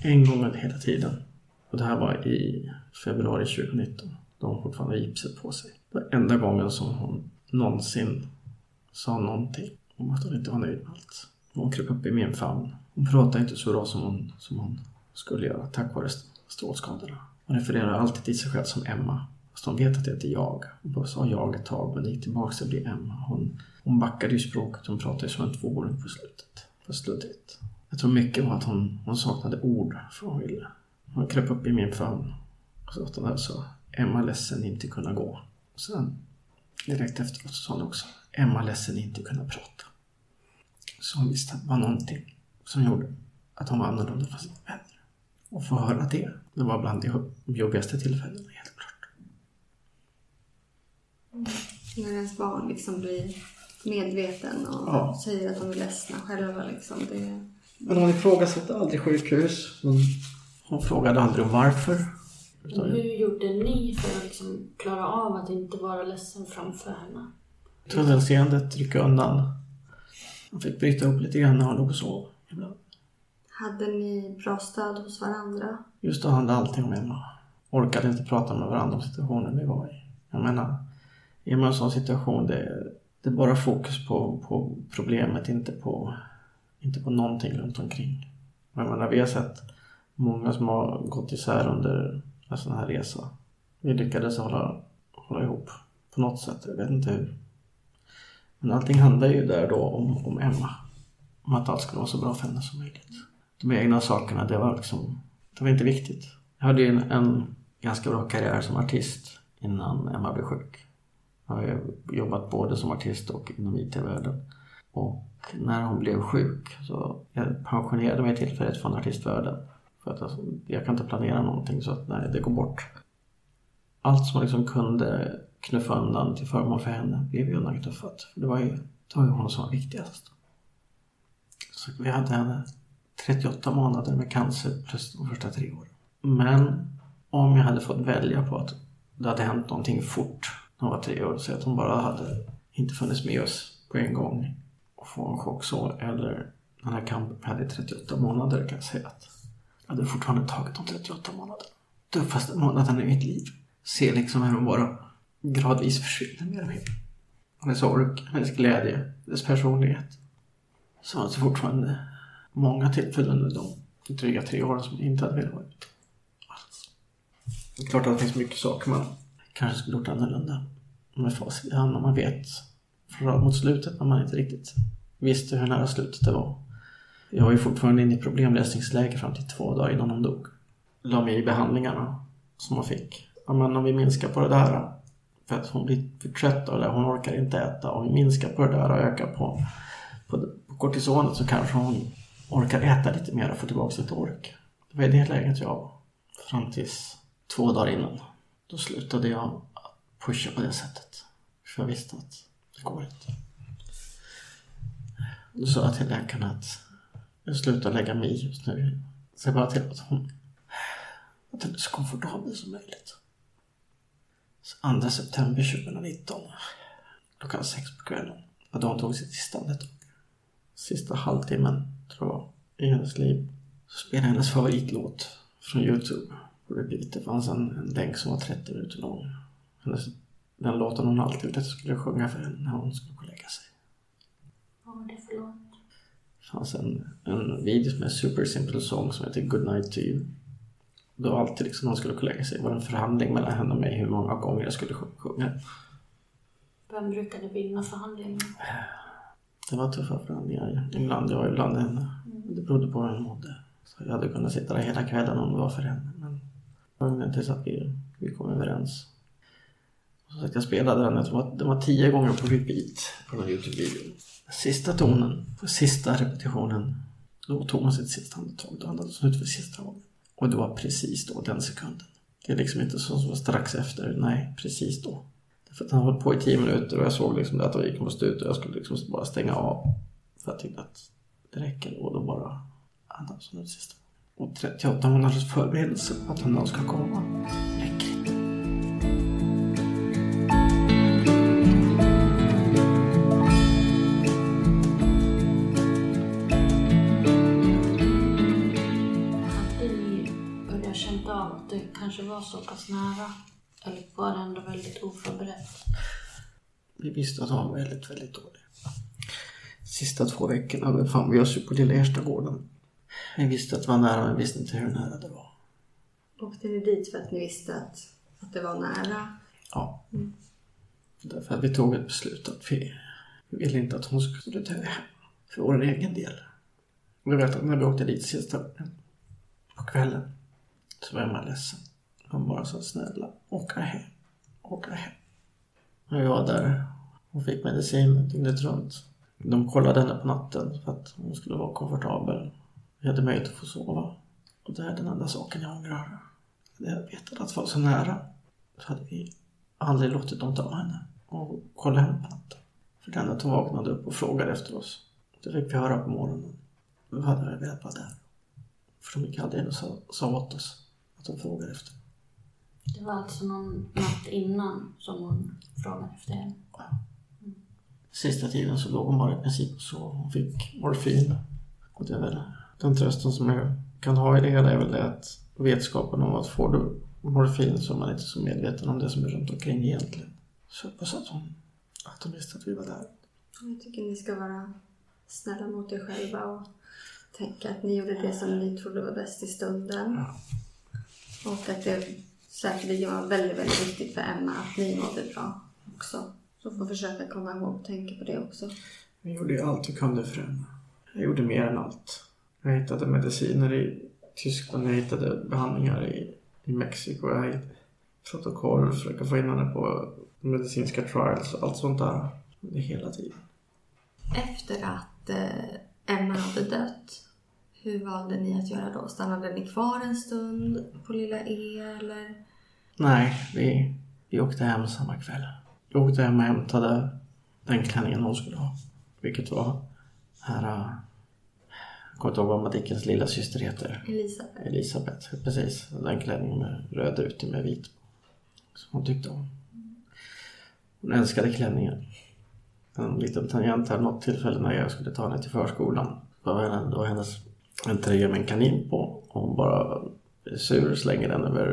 En gång hela tiden. Och det här var i februari 2019. Då hon fortfarande gipset på sig. Det var enda gången som hon någonsin sa någonting om att hon inte var nöjd med allt. Hon kröp upp i min famn. Hon pratade inte så bra som hon, som hon skulle göra tack vare strålskadorna. Hon refererar alltid till sig själv som Emma. Fast hon vet att det heter jag. Hon bara sa jag ett tag men det gick tillbaka till att bli Emma. Hon, hon backade ju språket. Hon pratade ju som en tvååring på slutet. På slutet. Jag tror mycket var att hon, hon saknade ord för vad hon ville. Hon kröp upp i min famn och så att hon alltså Emma ledsen inte kunna gå. Och sen direkt efteråt sa hon också Emma ledsen inte kunna prata. Så hon visste att det var någonting som gjorde att hon var annorlunda från sina vänner. Och få höra det, det var bland de jobbigaste tillfällena helt klart. När ens barn liksom blir medveten och Ja. säger att de är ledsna själva liksom. Det... Men hon ifrågasatte aldrig sjukhus. Hon, hon frågade aldrig om varför. Utan Hur gjorde ni för att liksom klara av att inte vara ledsen framför henne? tunnelseendet rycka undan. Hon fick bryta upp lite grann när hon låg och sov ibland. Hade ni bra stöd hos varandra? Just då handlade allting om Emma. Orkade inte prata med varandra om situationen vi var i. Jag menar, i en sån situation det är, det är bara fokus på, på problemet, inte på, inte på någonting runt omkring. Jag menar, vi har sett många som har gått isär under en sån här resa. Vi lyckades hålla, hålla ihop på något sätt, jag vet inte hur. Men allting handlar ju där då om, om Emma. Om att allt skulle vara så bra för henne som möjligt. De egna sakerna, det var liksom, det var inte viktigt. Jag hade ju en, en ganska bra karriär som artist innan Emma blev sjuk. Jag har ju jobbat både som artist och inom IT-världen. Och när hon blev sjuk så jag pensionerade mig tillfälligt från artistvärlden. För att alltså, jag kan inte planera någonting så att nej, det går bort. Allt som liksom kunde knuffa undan till förmån för henne blev ju undanknuffat. För det var ju, det var ju hon som var viktigast. Så vi hade henne 38 månader med cancer plus de första tre åren. Men om jag hade fått välja på att det hade hänt någonting fort när hon var tre år, så att hon bara hade inte funnits med oss på en gång och få en chock så, eller den här kampen vi hade i 38 månader kan jag säga att hade fortfarande tagit de 38 månaderna. Tuffaste månaden i mitt liv. Se liksom hur hon bara gradvis försvinner mer och mer. Hennes ork, hennes glädje, hennes personlighet. Så var det fortfarande många tillfällen under de dryga tre åren som jag inte hade velat vara ute. Alls. Det är klart att det finns mycket saker man kanske skulle gjort annorlunda. Med facit i hand när man vet från mot slutet när man inte riktigt visste hur nära slutet det var. Jag var ju fortfarande inne i problemlösningsläge fram till två dagar innan hon dog. La mig i behandlingarna som hon fick. Ja, men om vi minskar på det där för att hon blir för trött av det, hon orkar inte äta. Om vi minskar på det där och ökar på, på, på kortisonet så kanske hon orkar äta lite mer och få tillbaka lite ork. Det var i det läget jag var. Fram tills två dagar innan. Då slutade jag pusha på det sättet. För jag visste att det går inte. Då sa jag till läkaren att jag slutar lägga mig i just nu. Ser bara till att hon att hon är så komfortabel som möjligt. Så 2 september 2019 klockan sex på kvällen Och då hon tog sitt sista andetag. Sista halvtimmen, tror jag, i hennes liv så spelade hennes favoritlåt från Youtube på repeat. Det fanns en, en länk som var 30 minuter lång. Hennes, den låten hon alltid ville att jag skulle sjunga för henne när hon skulle gå och lägga sig. Vad var det för låt? Det fanns en, en video som är Super Simple Song som heter Good Night To You. Då alltid liksom när hon skulle gå och lägga sig var det en förhandling mellan henne och mig hur många gånger jag skulle sjung- sjunga. Vem brukade vinna förhandlingen? Det var tuffa förhandlingar. Ibland jag, ibland henne. Det berodde på hur hon mådde. Så jag hade kunnat sitta där hela kvällen om det var för henne. Men ungefär tills att vi, vi kom överens. Som sagt, jag spelade den. Det var, det var tio gånger på repeat på den här Youtube-videon. Sista tonen, på sista repetitionen, då tog hon sitt sista andetag. Då andades hon ut för sista gången. Och det var precis då, den sekunden. Det är liksom inte så som strax efter, nej, precis då. För att han höll på i tio minuter och jag såg liksom att det gick mot slut och jag skulle liksom bara stänga av. För jag tyckte att det räcker och då bara andades hon ut sista gången. Och 38 månaders förberedelse på att han ska komma räcker att det kanske var så pass nära? Eller var det ändå väldigt oförberett? Vi visste att han var väldigt, väldigt dålig. Sista två veckorna befann vi oss ju på Lilla Erstagården. Vi visste att det var nära men visste inte hur nära det var. Åkte ni dit för att ni visste att, att det var nära? Ja. Därför att vi tog ett beslut att vi, vi ville inte att hon skulle dö för vår egen del. Jag vet att när vi åkte dit sista på kvällen så var man ledsen. Han bara sa snälla, åka hem, åka hem. Och jag var där hon fick medicin dygnet runt. De kollade henne på natten för att hon skulle vara komfortabel. Vi hade möjlighet att få sova. Och det är den enda saken jag ångrar. Hade jag vetat att vara så nära så hade vi aldrig låtit dem ta henne och kolla henne på natten. För den att hon vaknade upp och frågade efter oss. Det fick vi höra på morgonen. Vi hade velat vara där. För de gick aldrig in och sa, sa åt oss att de frågade efter. Det var alltså någon natt innan som hon frågade efter henne. Sista tiden så låg hon bara i princip så hon fick morfin. Och det är väl den trösten som jag kan ha i det hela är väl det att vetskapen om att får du morfin så är man inte så medveten om det som är runt omkring egentligen. Så jag hoppas att hon, att hon visste att vi var där. Jag tycker ni ska vara snälla mot er själva och tänka att ni gjorde det som ni trodde var bäst i stunden. Ja. Och att det säkerligen var väldigt, väldigt viktigt för Emma att ni mådde bra också. Så får försöka komma ihåg och tänka på det också. Jag gjorde ju allt jag kunde för henne. Jag gjorde mer än allt. Jag hittade mediciner i Tyskland, jag hittade behandlingar i, i Mexiko, jag hittade protokoll, försöka få in henne på medicinska trials och allt sånt där. Det hela tiden. Efter att eh, Emma hade dött, hur valde ni att göra då? Stannade ni kvar en stund på Lilla E eller? Nej, vi, vi åkte hem samma kväll. Jag åkte hem och hämtade den klänningen hon skulle ha. Vilket var här... äh, Jag kommer inte ihåg vad Madickens lilla syster heter. Elisabeth? Elisabeth, precis. Den klänningen med röd rutig med vit. Som hon tyckte om. Hon älskade klänningen. En liten tangent här, något tillfälle när jag skulle ta henne till förskolan. Då var hennes en tröja med en kanin på. Och hon bara sur slänger den över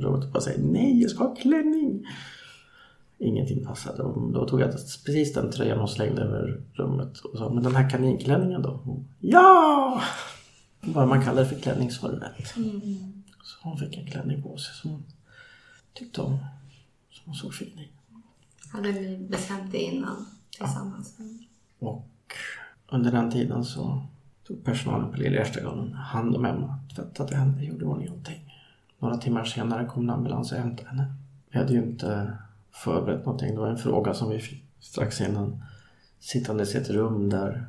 rummet och bara säger nej, jag ska ha klänning. Ingenting passade. Och då tog jag precis den tröjan hon slängde över rummet och sa, men den här kaninklänningen då? Hon, ja! Bara man kallar det för klänning så rätt. Så hon fick en klänning på sig som hon tyckte om. Som hon såg fin i. Hade ni bestämt det innan tillsammans? Och under den tiden så tog personalen på Lilla Gärdsgården hand om Emma, tvättade henne, gjorde i ordning allting. Några timmar senare kom en ambulans och hämtade henne. Vi hade ju inte förberett någonting. Det var en fråga som vi fick strax innan. Sittandes i ett rum där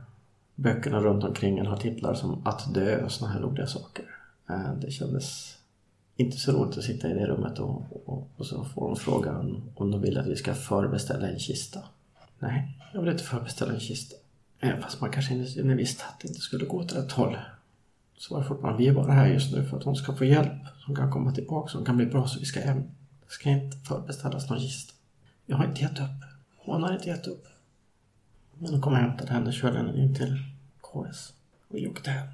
böckerna runt omkring en har titlar som Att dö och sådana här roliga saker. Eh, det kändes inte så roligt att sitta i det rummet och, och, och så får de frågan om de vill att vi ska förbeställa en kista. Nej, jag vill inte förbeställa en kista. Även fast man kanske innerst inne visste att det inte skulle gå åt rätt håll. Så var det fortfarande, vi är bara här just nu för att hon ska få hjälp. Som kan komma tillbaka, som kan bli bra så vi ska hem. Det ska inte förbeställas någon kista. Jag har inte gett upp. Hon har inte gett upp. Men de kom och hämtade henne, körde henne in till KS. Och vi åkte hem.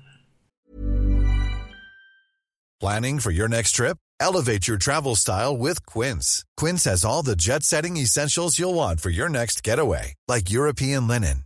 Planning for your next trip? Elevate your travel style with Quince. Quince has all the jet setting essentials you'll want for your next getaway, like European linen,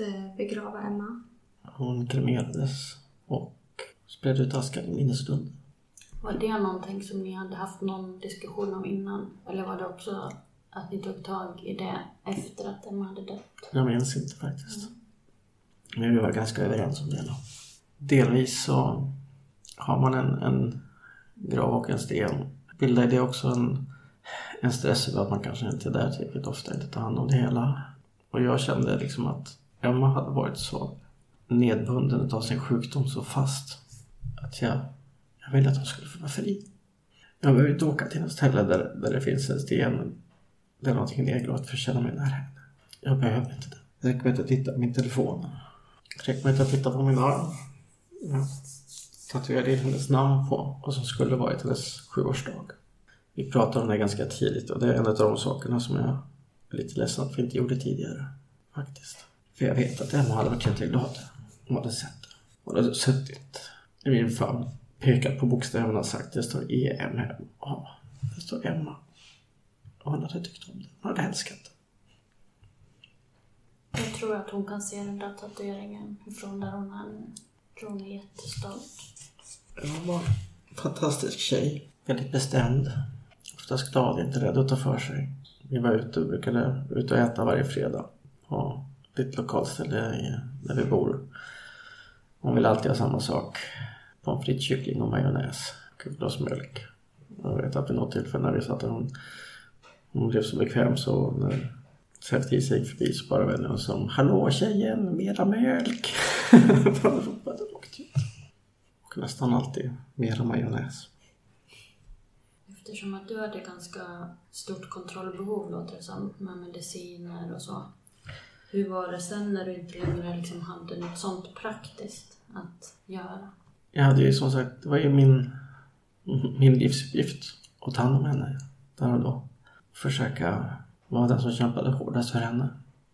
eh, begrava Emma? Hon kremerades och spred ut askan i minnesstund. Var det någonting som ni hade haft någon diskussion om innan? Eller var det också att ni tog tag i det efter att Emma hade dött? Jag minns inte faktiskt. Men vi var ganska överens om det. Då. Delvis så har man en, en grav och en sten. Bildar det också en, en stress över att man kanske inte är där tillräckligt ofta, inte tar hand om det hela. Och jag kände liksom att Emma hade varit så nedbunden av sin sjukdom så fast att jag, jag ville att hon skulle få vara fri. Jag behöver inte åka till något ställe där, där det finns en sten det är någonting leglo att förtjäna mig nära henne. Jag behöver inte det. Det räcker med att jag tittar på min telefon. Det räcker med att jag tittar på min arm. Jag tatuerade in hennes namn på vad som skulle varit hennes sjuårsdag. Vi pratade om det ganska tidigt och det är en av de sakerna som jag är lite ledsen att vi inte gjorde tidigare. Faktiskt. För jag vet att Emma hade varit jätteglad om hon hade sett det. Hon hade suttit i min famn, pekat på bokstäverna och sagt det står E-M-M-A. Det står Emma. Och hon hade tyckt om det. Hon hade älskat det. Jag tror att hon kan se den där tatueringen ifrån där hon är nu. Jag tror hon är jättestolt. Hon var en fantastisk tjej. Väldigt bestämd. Oftast glad, inte rädd att ta för sig. Vi var ute och brukade ut och äta varje fredag. På ett lokalställe där vi bor. Hon vill alltid ha samma sak. Pommes frites, kyckling och majonnäs. Och ett glas mjölk. Jag vet att vid något tillfälle när vi satt där hon, hon blev så bekväm så när Säftis gick förbi så bara vände hon sig om. Hallå tjejen, mera mjölk! Ropade rakt ut. Och nästan alltid mera majonnäs. Eftersom att du hade ganska stort kontrollbehov låter det som, med mediciner och så. Hur var det sen när du inte längre liksom hade något sånt praktiskt att göra? Jag hade ju som sagt, det var ju min, min livsuppgift att ta hand om henne där och då. Försöka vara den som kämpade hårdast för henne.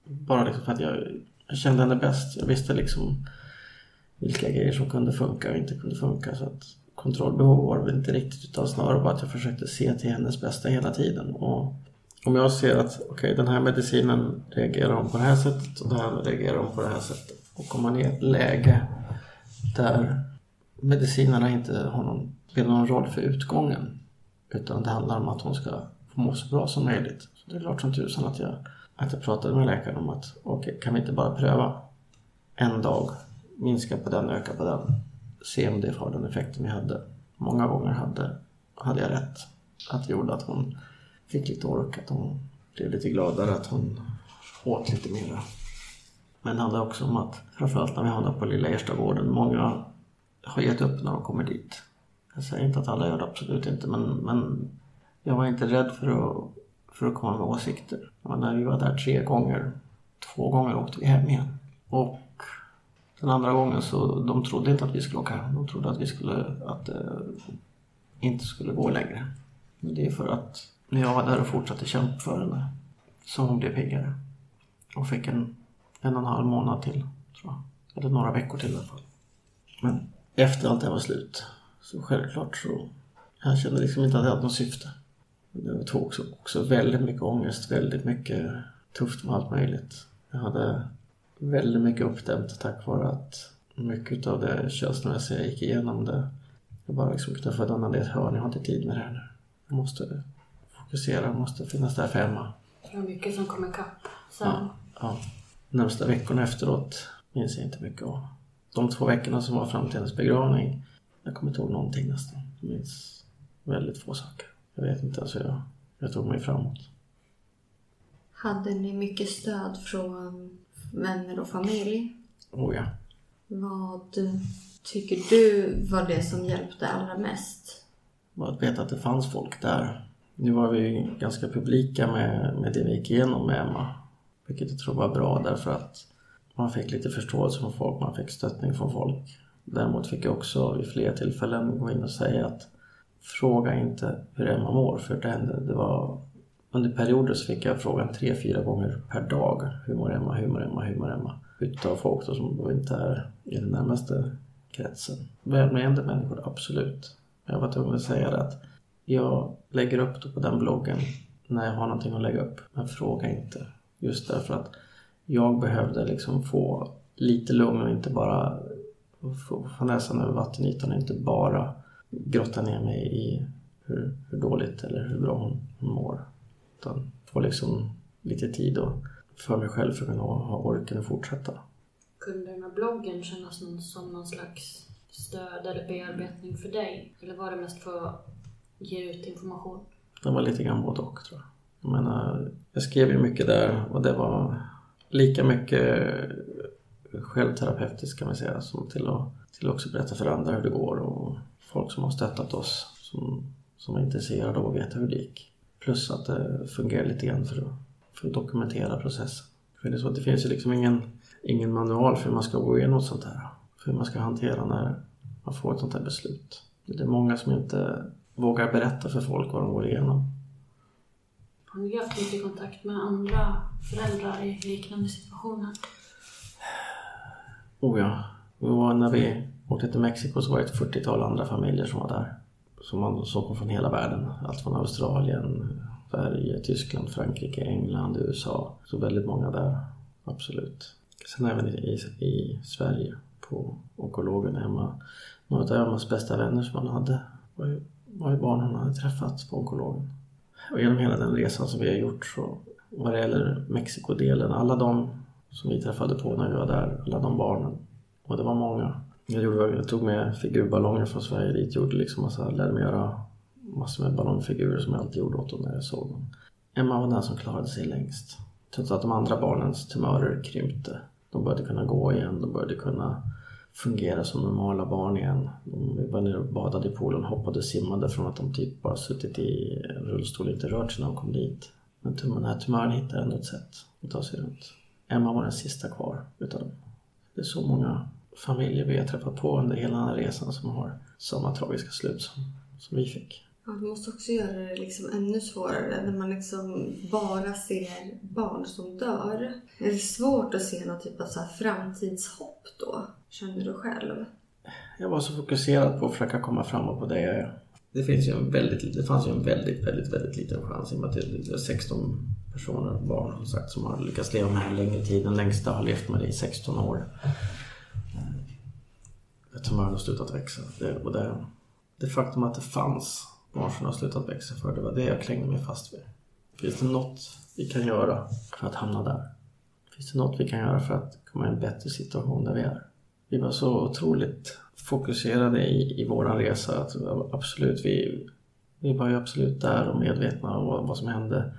Bara liksom för att jag, jag kände henne bäst. Jag visste liksom vilka grejer som kunde funka och inte kunde funka. Så att kontrollbehov var väl inte riktigt utan snarare bara att jag försökte se till hennes bästa hela tiden. Och om jag ser att okay, den här medicinen reagerar hon på det här sättet och den här reagerar hon på det här sättet. Och om man är i ett läge där medicinerna inte har någon, spelar någon roll för utgången. Utan det handlar om att hon ska få må så bra som möjligt. Så det är klart som tusan att jag, att jag pratade med läkaren om att okej, kan vi inte bara pröva en dag, minska på den, öka på den. Se om det har den effekten vi hade. Många gånger hade, hade jag rätt. Att det gjorde att hon fick lite ork, att hon blev lite gladare, att hon åt lite mera. Men det handlar också om att, framförallt när vi hamnar på Lilla Erstagården, många har gett upp när de kommer dit. Jag säger inte att alla gör det, absolut inte, men, men jag var inte rädd för att, för att komma med åsikter. Men när vi var där tre gånger, två gånger åkte vi hem igen. Och den andra gången så, de trodde inte att vi skulle åka hem. De trodde att vi skulle, att det inte skulle gå längre. Men det är för att när jag var där och fortsatte kämpa för henne, så hon blev piggare. Och fick en, en och en halv månad till, tror jag. Eller några veckor till i alla fall. Men efter allt det var slut, så självklart så... Jag kände liksom inte att jag hade något syfte. Det tog också, också väldigt mycket ångest, väldigt mycket tufft med allt möjligt. Jag hade väldigt mycket uppdämt tack vare att mycket av det känslomässiga jag gick igenom det. Jag bara liksom kunde få undan i ett hörn, jag har inte tid med det här nu. Jag måste fokusera, måste finnas där för Emma. Det var mycket som kom ikapp sen. Ja, ja. Närmsta veckorna efteråt minns jag inte mycket av. De två veckorna som var fram till hennes begravning, jag kommer inte ihåg någonting nästan. Jag minns väldigt få saker. Jag vet inte, alltså jag, jag tog mig framåt. Hade ni mycket stöd från vänner och familj? Oh ja. Vad tycker du var det som hjälpte allra mest? Bara att veta att det fanns folk där. Nu var vi ju ganska publika med, med det vi gick igenom med Emma. Vilket jag tror var bra därför att man fick lite förståelse från folk, man fick stöttning från folk. Däremot fick jag också vid flera tillfällen gå in och säga att fråga inte hur Emma mår för det hände, det var under perioder så fick jag frågan tre, fyra gånger per dag. Hur mår Emma, hur mår Emma, hur mår Emma? Utav folk då som då inte är i den närmaste kretsen. Välmenande människor, absolut. Men Jag var tvungen att säga det att jag lägger upp det på den bloggen när jag har någonting att lägga upp. Men fråga inte. Just därför att jag behövde liksom få lite lugn och inte bara få, få näsan över vattenytan och inte bara grotta ner mig i hur, hur dåligt eller hur bra hon, hon mår. Utan få liksom lite tid och för mig själv för att kunna ha orken att fortsätta. Kunde den här bloggen kännas som någon slags stöd eller bearbetning för dig? Eller var det mest för ger ge ut information? Det var lite grann både och tror jag. Jag menar, jag skrev ju mycket där och det var lika mycket självterapeutiskt kan man säga som till att, till att också berätta för andra hur det går och folk som har stöttat oss som, som är intresserade av att veta hur det gick. Plus att det fungerar lite grann för att, för att dokumentera processen. För det, är så att det finns ju liksom ingen, ingen manual för hur man ska gå igenom sånt här. För hur man ska hantera när man får ett sånt här beslut. Det är många som inte vågar berätta för folk vad de går igenom. Har ni haft mycket kontakt med andra föräldrar i liknande situationer? Oh ja. Det var när vi åkte till Mexiko så var det ett 40-tal andra familjer som var där. Som, man, kom från hela världen. Allt från Australien, Sverige, Tyskland, Frankrike, England, USA. Så väldigt många där. Absolut. Sen även i, i, i Sverige på onkologen hemma. Några av Emmas bästa vänner som han hade var ju, var ju barn hon hade träffat på onkologen. Och genom hela den resan som vi har gjort så vad det gäller Mexiko-delen, alla de som vi träffade på när vi var där, alla de barnen. Och det var många. Jag, gjorde, jag tog med figurballonger från Sverige dit, gjorde liksom massa, lärde mig göra massor med ballongfigurer som jag alltid gjorde åt dem när jag såg dem. Emma var den som klarade sig längst. Trots att de andra barnens tumörer krympte. De började kunna gå igen, de började kunna fungera som normala barn igen. De var nere och badade i poolen, hoppade och simmade från att de typ bara suttit i rullstol och inte rört sig när de kom dit. Men den här tumören hittade ändå ett sätt att ta sig runt. Emma var den sista kvar utav dem. Det är så många familjer vi har träffat på under hela den här resan som har samma tragiska slut som, som vi fick. Ja, det måste också göra det liksom ännu svårare när man liksom bara ser barn som dör. Är det svårt att se någon typ av så här framtidshopp då? Känner du själv? Jag var så fokuserad på att försöka komma framåt på det jag är. Det, finns ju en väldigt, det fanns ju en väldigt, väldigt, väldigt liten chans i och med att det är 16 personer, barn som sagt, som har lyckats leva med det längre tid. Den längsta har levt med det i 16 år. Tumören har slutat växa. Det, och det, det faktum att det fanns barn har slutat växa för det var det jag klängde mig fast vid. Finns det något vi kan göra för att hamna där? Finns det något vi kan göra för att komma i en bättre situation där vi är? Vi var så otroligt fokuserade i, i våran resa att absolut, vi, vi var ju absolut där och medvetna om vad, vad som hände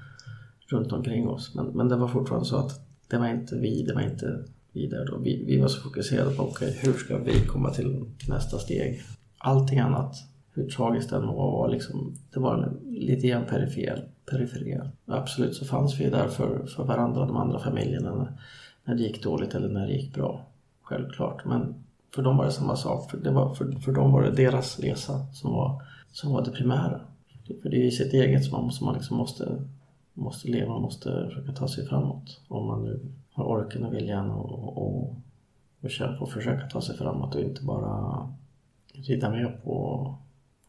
runt omkring oss. Men, men det var fortfarande så att det var inte vi, det var inte vi där då. Vi, vi var så fokuserade på okay, hur ska vi komma till nästa steg? Allting annat, hur tragiskt det än var, var liksom, det var lite grann perifer. periferia. Absolut så fanns vi där för, för varandra, de andra familjerna, när, när det gick dåligt eller när det gick bra. Självklart. Men för dem var det samma sak. För, det var, för, för dem var det deras resa som var, som var det primära. För det är ju sitt eget som man, som man liksom måste måste leva, måste försöka ta sig framåt. Om man nu har orken och viljan och, och, och kämpa och försöka ta sig framåt och inte bara rida med på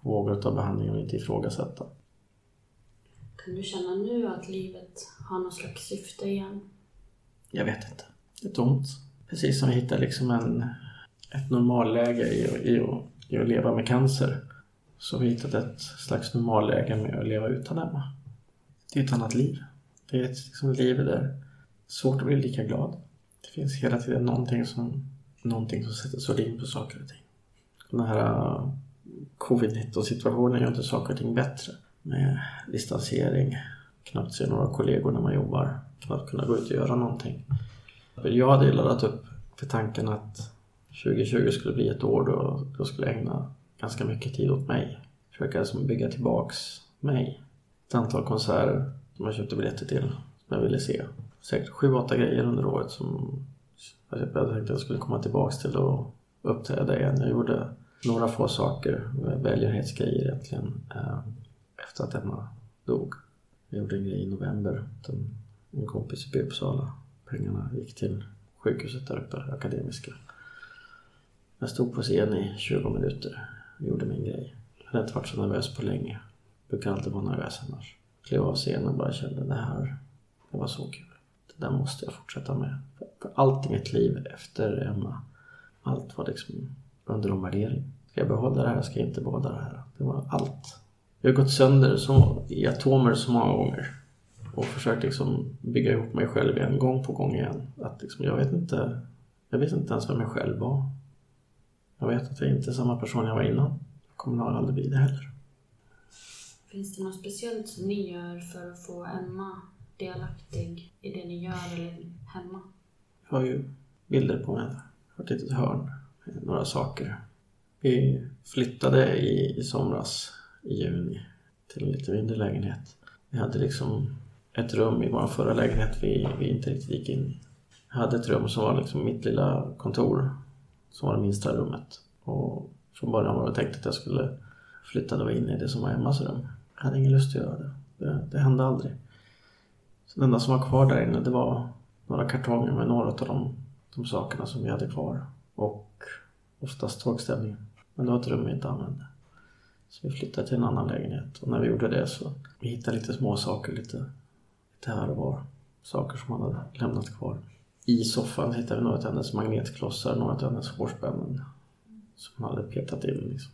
vågor av behandling och inte ifrågasätta. Kan du känna nu att livet har något slags syfte igen? Jag vet inte. Det är tomt. Precis som vi hittar liksom en, ett normalläge i, i, i att leva med cancer så har vi hittat ett slags normalläge med att leva utan Emma det är ett annat liv. Det är ett liksom, liv där det är svårt att bli lika glad. Det finns hela tiden någonting som, någonting som sätter sordin på saker och ting. Den här covid-19 situationen gör inte saker och ting bättre. Med distansering, knappt se några kollegor när man jobbar, knappt kunna gå ut och göra någonting. Jag hade ju laddat upp för tanken att 2020 skulle bli ett år då jag skulle ägna ganska mycket tid åt mig. Försöka liksom bygga tillbaks mig ett antal konserter som jag köpte biljetter till som jag ville se. Säkert sju, åtta grejer under året som jag typ tänkte att jag skulle komma tillbaks till och uppträda igen. Jag gjorde några få saker, eh, välgörenhetsgrejer egentligen, eh, efter att Emma dog. Jag gjorde en grej i november en kompis uppe i Uppsala. Pengarna gick till sjukhuset där uppe, Akademiska. Jag stod på scen i 20 minuter och gjorde min grej. Jag hade inte varit så nervös på länge Jag brukar alltid vara nervös annars. Klev av scenen och bara kände det här, det var så kul. Det där måste jag fortsätta med. För allt i mitt liv efter Emma, allt var liksom under omvärdering. Ska jag behålla det här? Ska jag inte behålla det här? Det var allt. Jag har gått sönder så, i atomer så många gånger och försökt liksom bygga ihop mig själv igen, gång på gång igen. Att liksom, jag vet inte, jag vet inte ens vem jag själv var. Jag vet att jag inte är samma person jag var innan. Jag kommer nog aldrig bli det heller. Finns det något speciellt som ni gör för att få Emma delaktig i det ni gör eller hemma? Jag har ju bilder på har ett litet hörn några saker. Vi flyttade i, i somras, i juni, till en lite mindre lägenhet. Vi hade liksom ett rum i vår förra lägenhet vi, vi inte riktigt gick in i. Jag hade ett rum som var liksom mitt lilla kontor. Som var det minsta rummet. Och från början var det tänkt att jag skulle flytta då in i det som var Emmas rum. Jag hade ingen lust att göra det. Det, det hände aldrig. Så det enda som var kvar där inne det var några kartonger med några av de, de sakerna som vi hade kvar. Och oftast tågställningen. Men det var ett rum vi inte använde. Så vi flyttade till en annan lägenhet och när vi gjorde det så vi hittade lite små saker lite, lite här och var. Saker som han hade lämnat kvar. I soffan hittade vi några av hennes magnetklossar, några av hennes hårspännen. Som hon hade petat in liksom.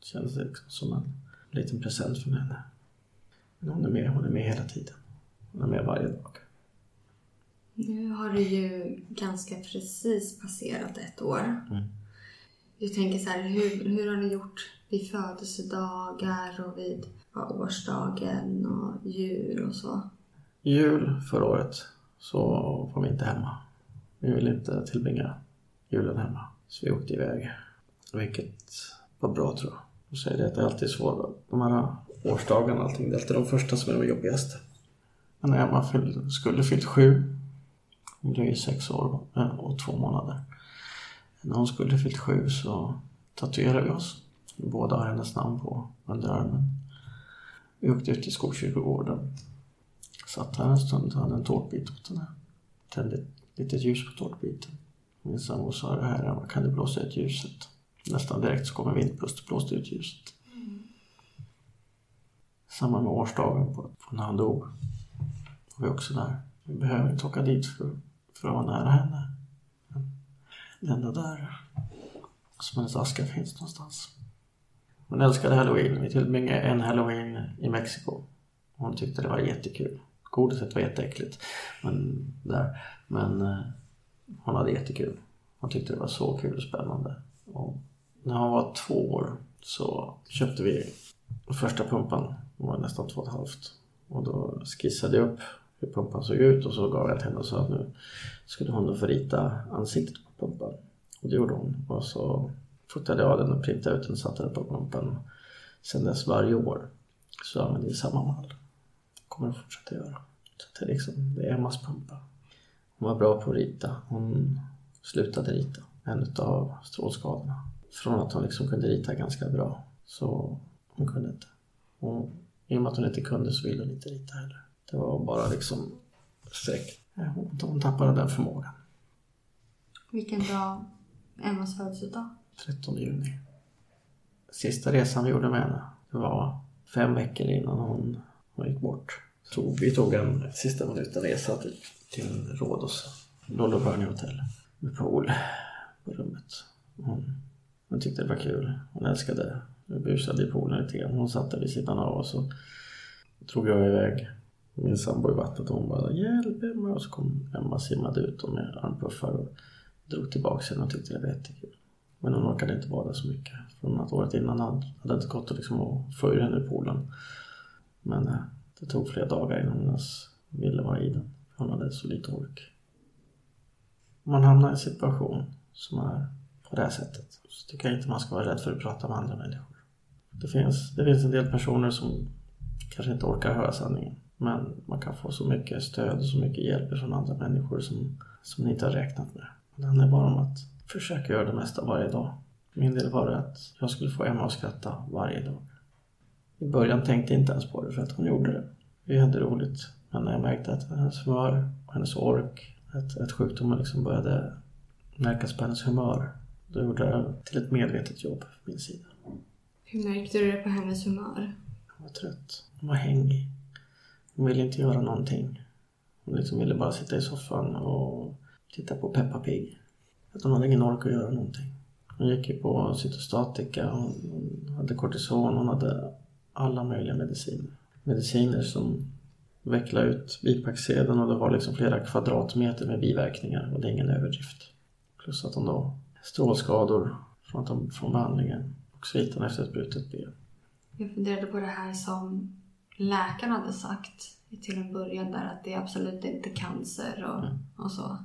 Det kändes liksom som en liten present från henne. Men hon är med, hon är med hela tiden. Hon är med varje dag. Nu har det ju ganska precis passerat ett år. Mm. Jag tänker så här, hur, hur har ni gjort vid födelsedagar och vid ja, årsdagen och jul och så? Jul förra året så var vi inte hemma. Vi ville inte tillbringa julen hemma. Så vi åkte iväg. Vilket var bra tror jag. Jag säger det att det är alltid svårt. De här årsdagarna och allting, det är alltid de första som är de jobbigaste. Men när Emma fyllde, skulle fyllt sju, hon blev ju sex år eh, och två månader. När hon skulle fyllt sju så tatuerade vi oss. Vi båda har hennes namn på underarmen. Vi åkte ut till Skogskyrkogården. Satt här en stund och hade en tårtbit åt henne. Tände ett litet ljus på tårtbiten. Min sambo sa det här, kan du blåsa ut ljuset? Nästan direkt så kom en vindpust och blåste ut ljuset. Samma med årsdagen på, på när han dog. Var vi också där. Vi behöver inte åka dit för, för att vara nära henne. Det är där som hennes aska finns någonstans. Hon älskade halloween. Vi tillbringade en halloween i Mexiko. Hon tyckte det var jättekul. Godiset var jätteäckligt. Men, där. men eh, hon hade jättekul. Hon tyckte det var så kul och spännande. Och när hon var två år så köpte vi första pumpan. Hon var nästan två och ett halvt. Och då skissade jag upp hur pumpan såg ut och så gav jag till henne och sa att nu skulle hon då få rita ansiktet pumpen. Och det gjorde hon. Och så fotade jag den och printade ut den och satte den på pumpen. Sen dess varje år så använder vi samma mall. kommer att fortsätta göra. Så det är liksom, det är Emmas pumpa. Hon var bra på att rita. Hon slutade rita en av strålskadorna. Från att hon liksom kunde rita ganska bra så hon kunde inte. Och i och med att hon inte kunde så ville hon inte rita heller. Det var bara liksom streck. Hon, hon tappade den förmågan. Vilken dag Emmas födelsedag? 13 juni. Sista resan vi gjorde med henne, det var fem veckor innan hon, hon gick bort. Så vi tog en sista minuten resa till, till Rhodos, Lollo Bernie Hotel, med pool på rummet. Hon, hon tyckte det var kul. Hon älskade, vi busade i poolen lite grann. Hon satt där vid sidan av oss och drog jag iväg min sambo i vattnet och hon bara hjälp Emma och så kom Emma simmade ut och med armpuffar och drog tillbaka henne och tyckte det var jättekul. Men hon orkade inte bada så mycket. Från att året innan hade det inte gått att liksom få ur henne i poolen. Men eh, det tog flera dagar innan hon ens ville vara i den. Hon hade så lite ork. Om man hamnar i en situation som är på det här sättet så tycker jag inte man ska vara rädd för att prata med andra människor. Det finns, det finns en del personer som kanske inte orkar höra sanningen. Men man kan få så mycket stöd och så mycket hjälp från andra människor som, som ni inte har räknat med. Det handlar bara om att försöka göra det mesta varje dag. För min del var det att jag skulle få Emma att skratta varje dag. I början tänkte jag inte ens på det för att hon gjorde det. Vi hade roligt. Men när jag märkte att hennes humör och hennes ork, att, att sjukdomen liksom började märkas på hennes humör. Då gjorde jag det till ett medvetet jobb från min sida. Hur märkte du det på hennes humör? Hon var trött. Hon var hängig. Hon ville inte göra någonting. Hon liksom ville bara sitta i soffan och titta på Peppa Pig. Att hon hade ingen ork att göra någonting. Hon gick ju på cytostatika, hon hade kortison, hon hade alla möjliga mediciner. Mediciner som vecklade ut bipacksedeln och det var liksom flera kvadratmeter med biverkningar och det är ingen överdrift. Plus att hon då strålskador från, från behandlingen och sviten efter ett brutet ben. Jag funderade på det här som läkaren hade sagt till en början där att det är absolut inte cancer och, Mm. och så.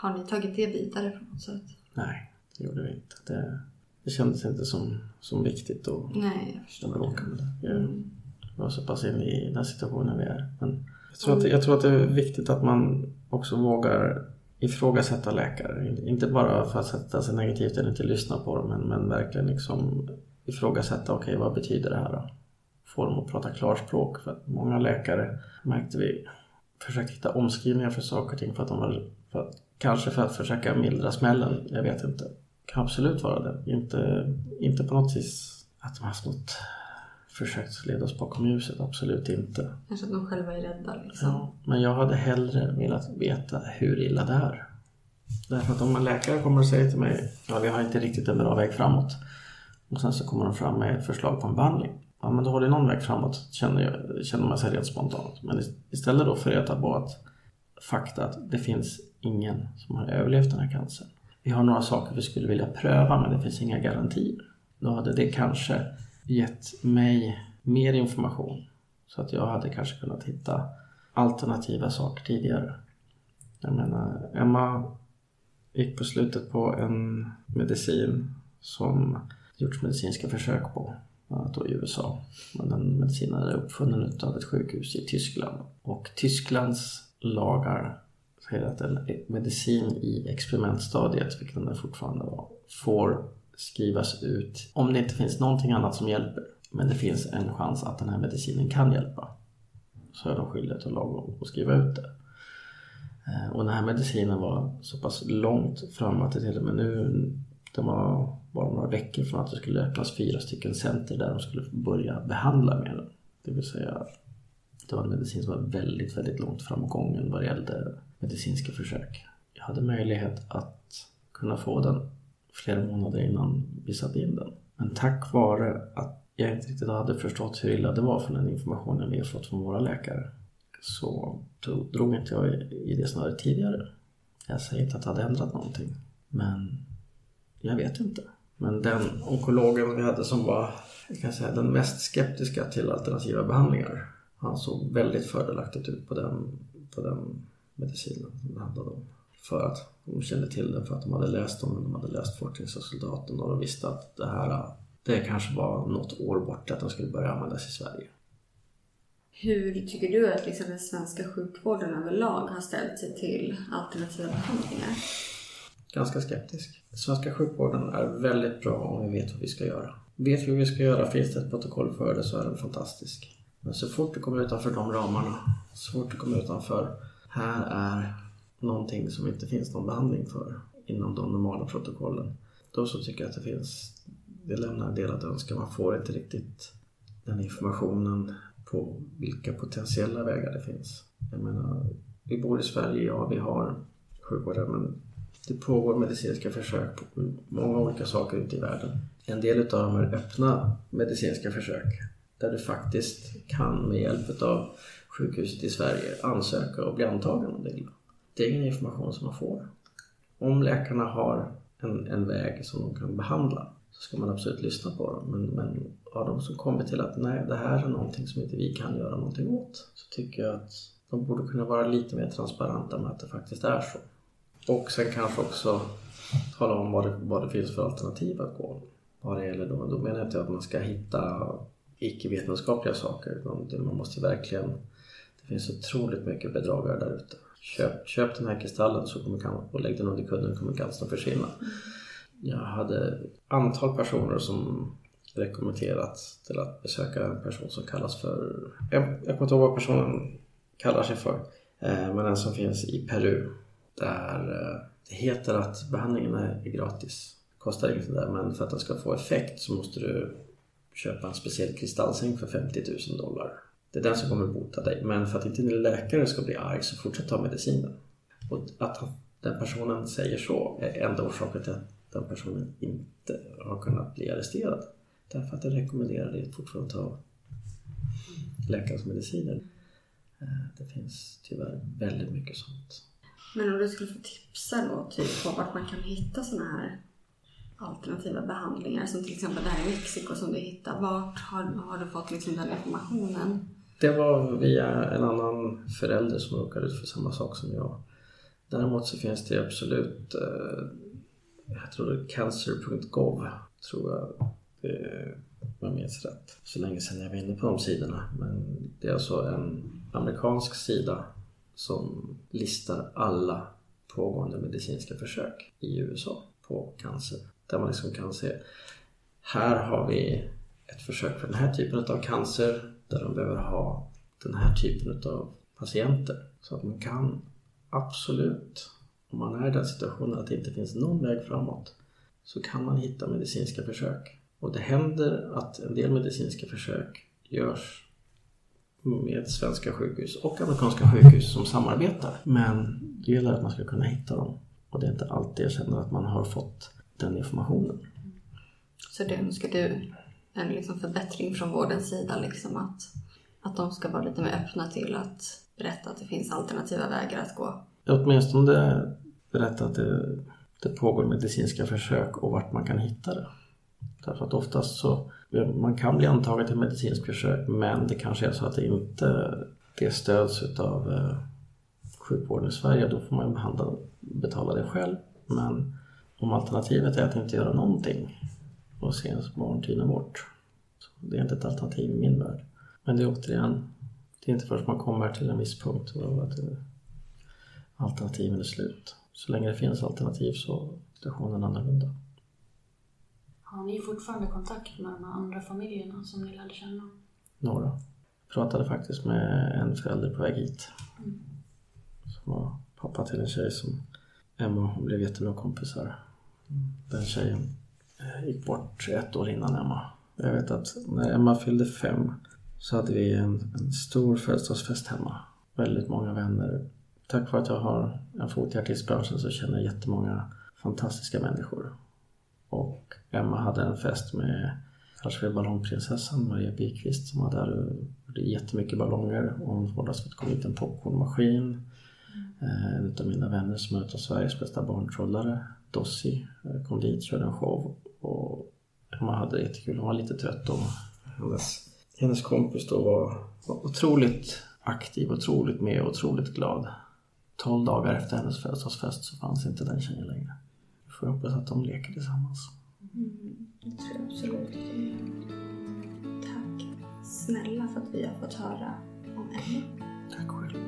Har ni tagit det vidare på något sätt? Nej, det gjorde vi inte. Det, det kändes inte som, som viktigt att Nej, jag att bråka med det. Mm. det var så pass inne i den situationen vi är. Men jag tror, att, jag tror att det är viktigt att man också vågar ifrågasätta läkare. Inte bara för att sätta sig negativt eller inte lyssna på dem men, men verkligen liksom ifrågasätta, okej okay, vad betyder det här då? Få dem att prata klarspråk. För att många läkare märkte vi försökte hitta omskrivningar för saker och ting för att de var, för att, kanske för att försöka mildra smällen, jag vet inte. Kan absolut vara det. Inte, inte på något vis att de haft något försökt leda oss bakom ljuset, absolut inte. Kanske att de själva är rädda liksom. Ja, men jag hade hellre velat veta hur illa det är. Därför att om en läkare kommer och säger till mig, ja vi har inte riktigt en bra väg framåt. Och sen så kommer de fram med ett förslag på en behandling. Ja men då har det någon väg framåt, känner, jag, känner man sig rent spontant. Men istället då för reda på att fakta att det finns ingen som har överlevt den här cancern. Vi har några saker vi skulle vilja pröva men det finns inga garantier. Då hade det kanske gett mig mer information. Så att jag hade kanske kunnat hitta alternativa saker tidigare. Jag menar, Emma gick på slutet på en medicin som gjorts medicinska försök på, då i USA. Men den medicinen är uppfunnen av ett sjukhus i Tyskland. Och Tysklands lagar att en medicin i experimentstadiet, vilket den fortfarande var, får skrivas ut om det inte finns någonting annat som hjälper. Men det finns en chans att den här medicinen kan hjälpa. Så är de skyldiga till lagom att skriva ut det. Eh, och den här medicinen var så pass långt fram att det till och med nu, det var bara några veckor från att det skulle öppnas fyra stycken center där de skulle börja behandla med den. Det vill säga, det var en medicin som var väldigt, väldigt långt framgången vad det gällde medicinska försök. Jag hade möjlighet att kunna få den flera månader innan vi satte in den. Men tack vare att jag inte riktigt hade förstått hur illa det var för den informationen vi har fått från våra läkare så drog inte jag i det snöret tidigare. Jag säger inte att det hade ändrat någonting. Men jag vet inte. Men den onkologen vi hade som var jag kan säga, den mest skeptiska till alternativa behandlingar. Han såg väldigt fördelaktigt ut på den, på den medicinen som det handlade om. För att de kände till den, för att de hade läst om den, de hade läst forskningsresultaten och de visste att det här det kanske var något år bort att den skulle börja användas i Sverige. Hur tycker du att liksom den svenska sjukvården överlag har ställt sig till alternativa behandlingar? Ganska skeptisk. Den svenska sjukvården är väldigt bra om vi vet vad vi ska göra. Vet vi vad vi ska göra, finns det ett protokoll för det så är den fantastisk. Men så fort du kommer utanför de ramarna, så fort du kommer utanför, här är någonting som inte finns någon behandling för inom de normala protokollen. Då så tycker jag att det finns, det lämnar en del att önska. Man får inte riktigt den informationen på vilka potentiella vägar det finns. Jag menar, vi bor i Sverige, ja vi har sjukvård men det pågår medicinska försök på många olika saker ute i världen. En del av dem är öppna medicinska försök där du faktiskt kan med hjälp av sjukhuset i Sverige ansöka och bli antagen om det illa. Det är ingen information som man får. Om läkarna har en, en väg som de kan behandla så ska man absolut lyssna på dem. Men, men har de som kommit till att nej, det här är någonting som inte vi kan göra någonting åt så tycker jag att de borde kunna vara lite mer transparenta med att det faktiskt är så. Och sen kanske också tala om vad det, vad det finns för alternativ att gå. Vad det gäller då, då menar jag inte att man ska hitta icke-vetenskapliga saker. Utan man måste verkligen... Det finns otroligt mycket bedragare där ute. Köp, köp den här kristallen så kommer, och lägg den under kudden kommer cancern försvinna. Jag hade antal personer som rekommenderat till att besöka en person som kallas för... Jag, jag kommer inte ihåg vad personen kallar sig för. Eh, men en som finns i Peru. Där eh, det heter att behandlingen är gratis. Kostar ingenting där men för att den ska få effekt så måste du köpa en speciell kristallsäng för 50 000 dollar. Det är den som kommer bota dig. Men för att inte din läkare ska bli arg så fortsätt ta medicinen. Och att den personen säger så är enda orsaken till att den personen inte har kunnat bli arresterad. Därför att den rekommenderar dig fortfarande att ta läkarens mediciner. Eh, det finns tyvärr väldigt mycket sånt. Men om du skulle få tipsa då, typ på vart man kan hitta sådana här alternativa behandlingar som till exempel det här i Mexiko som du hittade. Vart har, har du fått liksom den informationen? Det var via en annan förälder som råkade ut för samma sak som jag. Däremot så finns det absolut, eh, jag tror det är cancer.gov, tror jag. Det, om jag minns rätt. Så länge sedan jag var inne på de sidorna. Men det är alltså en amerikansk sida som listar alla pågående medicinska försök i USA på cancer. Där man liksom kan se, här har vi ett försök för den här typen av cancer där de behöver ha den här typen av patienter. Så att man kan absolut, om man är i den situationen att det inte finns någon väg framåt, så kan man hitta medicinska försök. Och det händer att en del medicinska försök görs med svenska sjukhus och amerikanska sjukhus som samarbetar. Men det gäller att man ska kunna hitta dem. Och det är inte alltid jag känner att man har fått den informationen. Så det önskar du en liksom förbättring från vårdens sida, liksom att, att de ska vara lite mer öppna till att berätta att det finns alternativa vägar att gå? Åtminstone berätta att det, det pågår medicinska försök och vart man kan hitta det. Därför att oftast så man kan bli antagen till medicinsk försök men det kanske är så att det inte det stöds utav eh, sjukvården i Sverige. Då får man behandla, betala det själv. Men om alternativet är att inte göra någonting och se ens barn tyna bort. Så det är inte ett alternativ i min värld. Men det är återigen, det är inte först man kommer till en viss punkt och att alternativen är slut. Så länge det finns alternativ så är situationen annorlunda. Har ni fortfarande kontakt med de andra familjerna som ni lärde känna? Några. Jag pratade faktiskt med en förälder på väg hit. Mm. Som var pappa till en tjej som Emma hon blev jättebra kompisar. Den tjejen eh, gick bort ett år innan Emma. Jag vet att när Emma fyllde fem så hade vi en, en stor födelsedagsfest hemma. Väldigt många vänner. Tack vare att jag har en fot i artistbranschen så känner jag jättemånga fantastiska människor. Och Emma hade en fest med Halsfred ballongprinsessan Maria Bikvist som var där gjorde jättemycket ballonger och hon vårdades för att det kom hit en popcornmaskin. Mm. En av mina vänner som är utav Sveriges bästa barntrollare, Dossi, eh, kom dit körde en show och Emma hade jättekul. Hon var lite trött då. Hennes, hennes kompis då var, var otroligt aktiv, otroligt med och otroligt glad. Tolv dagar efter hennes födelsedagsfest så fanns inte den tjejen längre får jag hoppas att de leker tillsammans. Mm, det tror jag absolut Tack snälla för att vi har fått höra om Emma. Tack själv.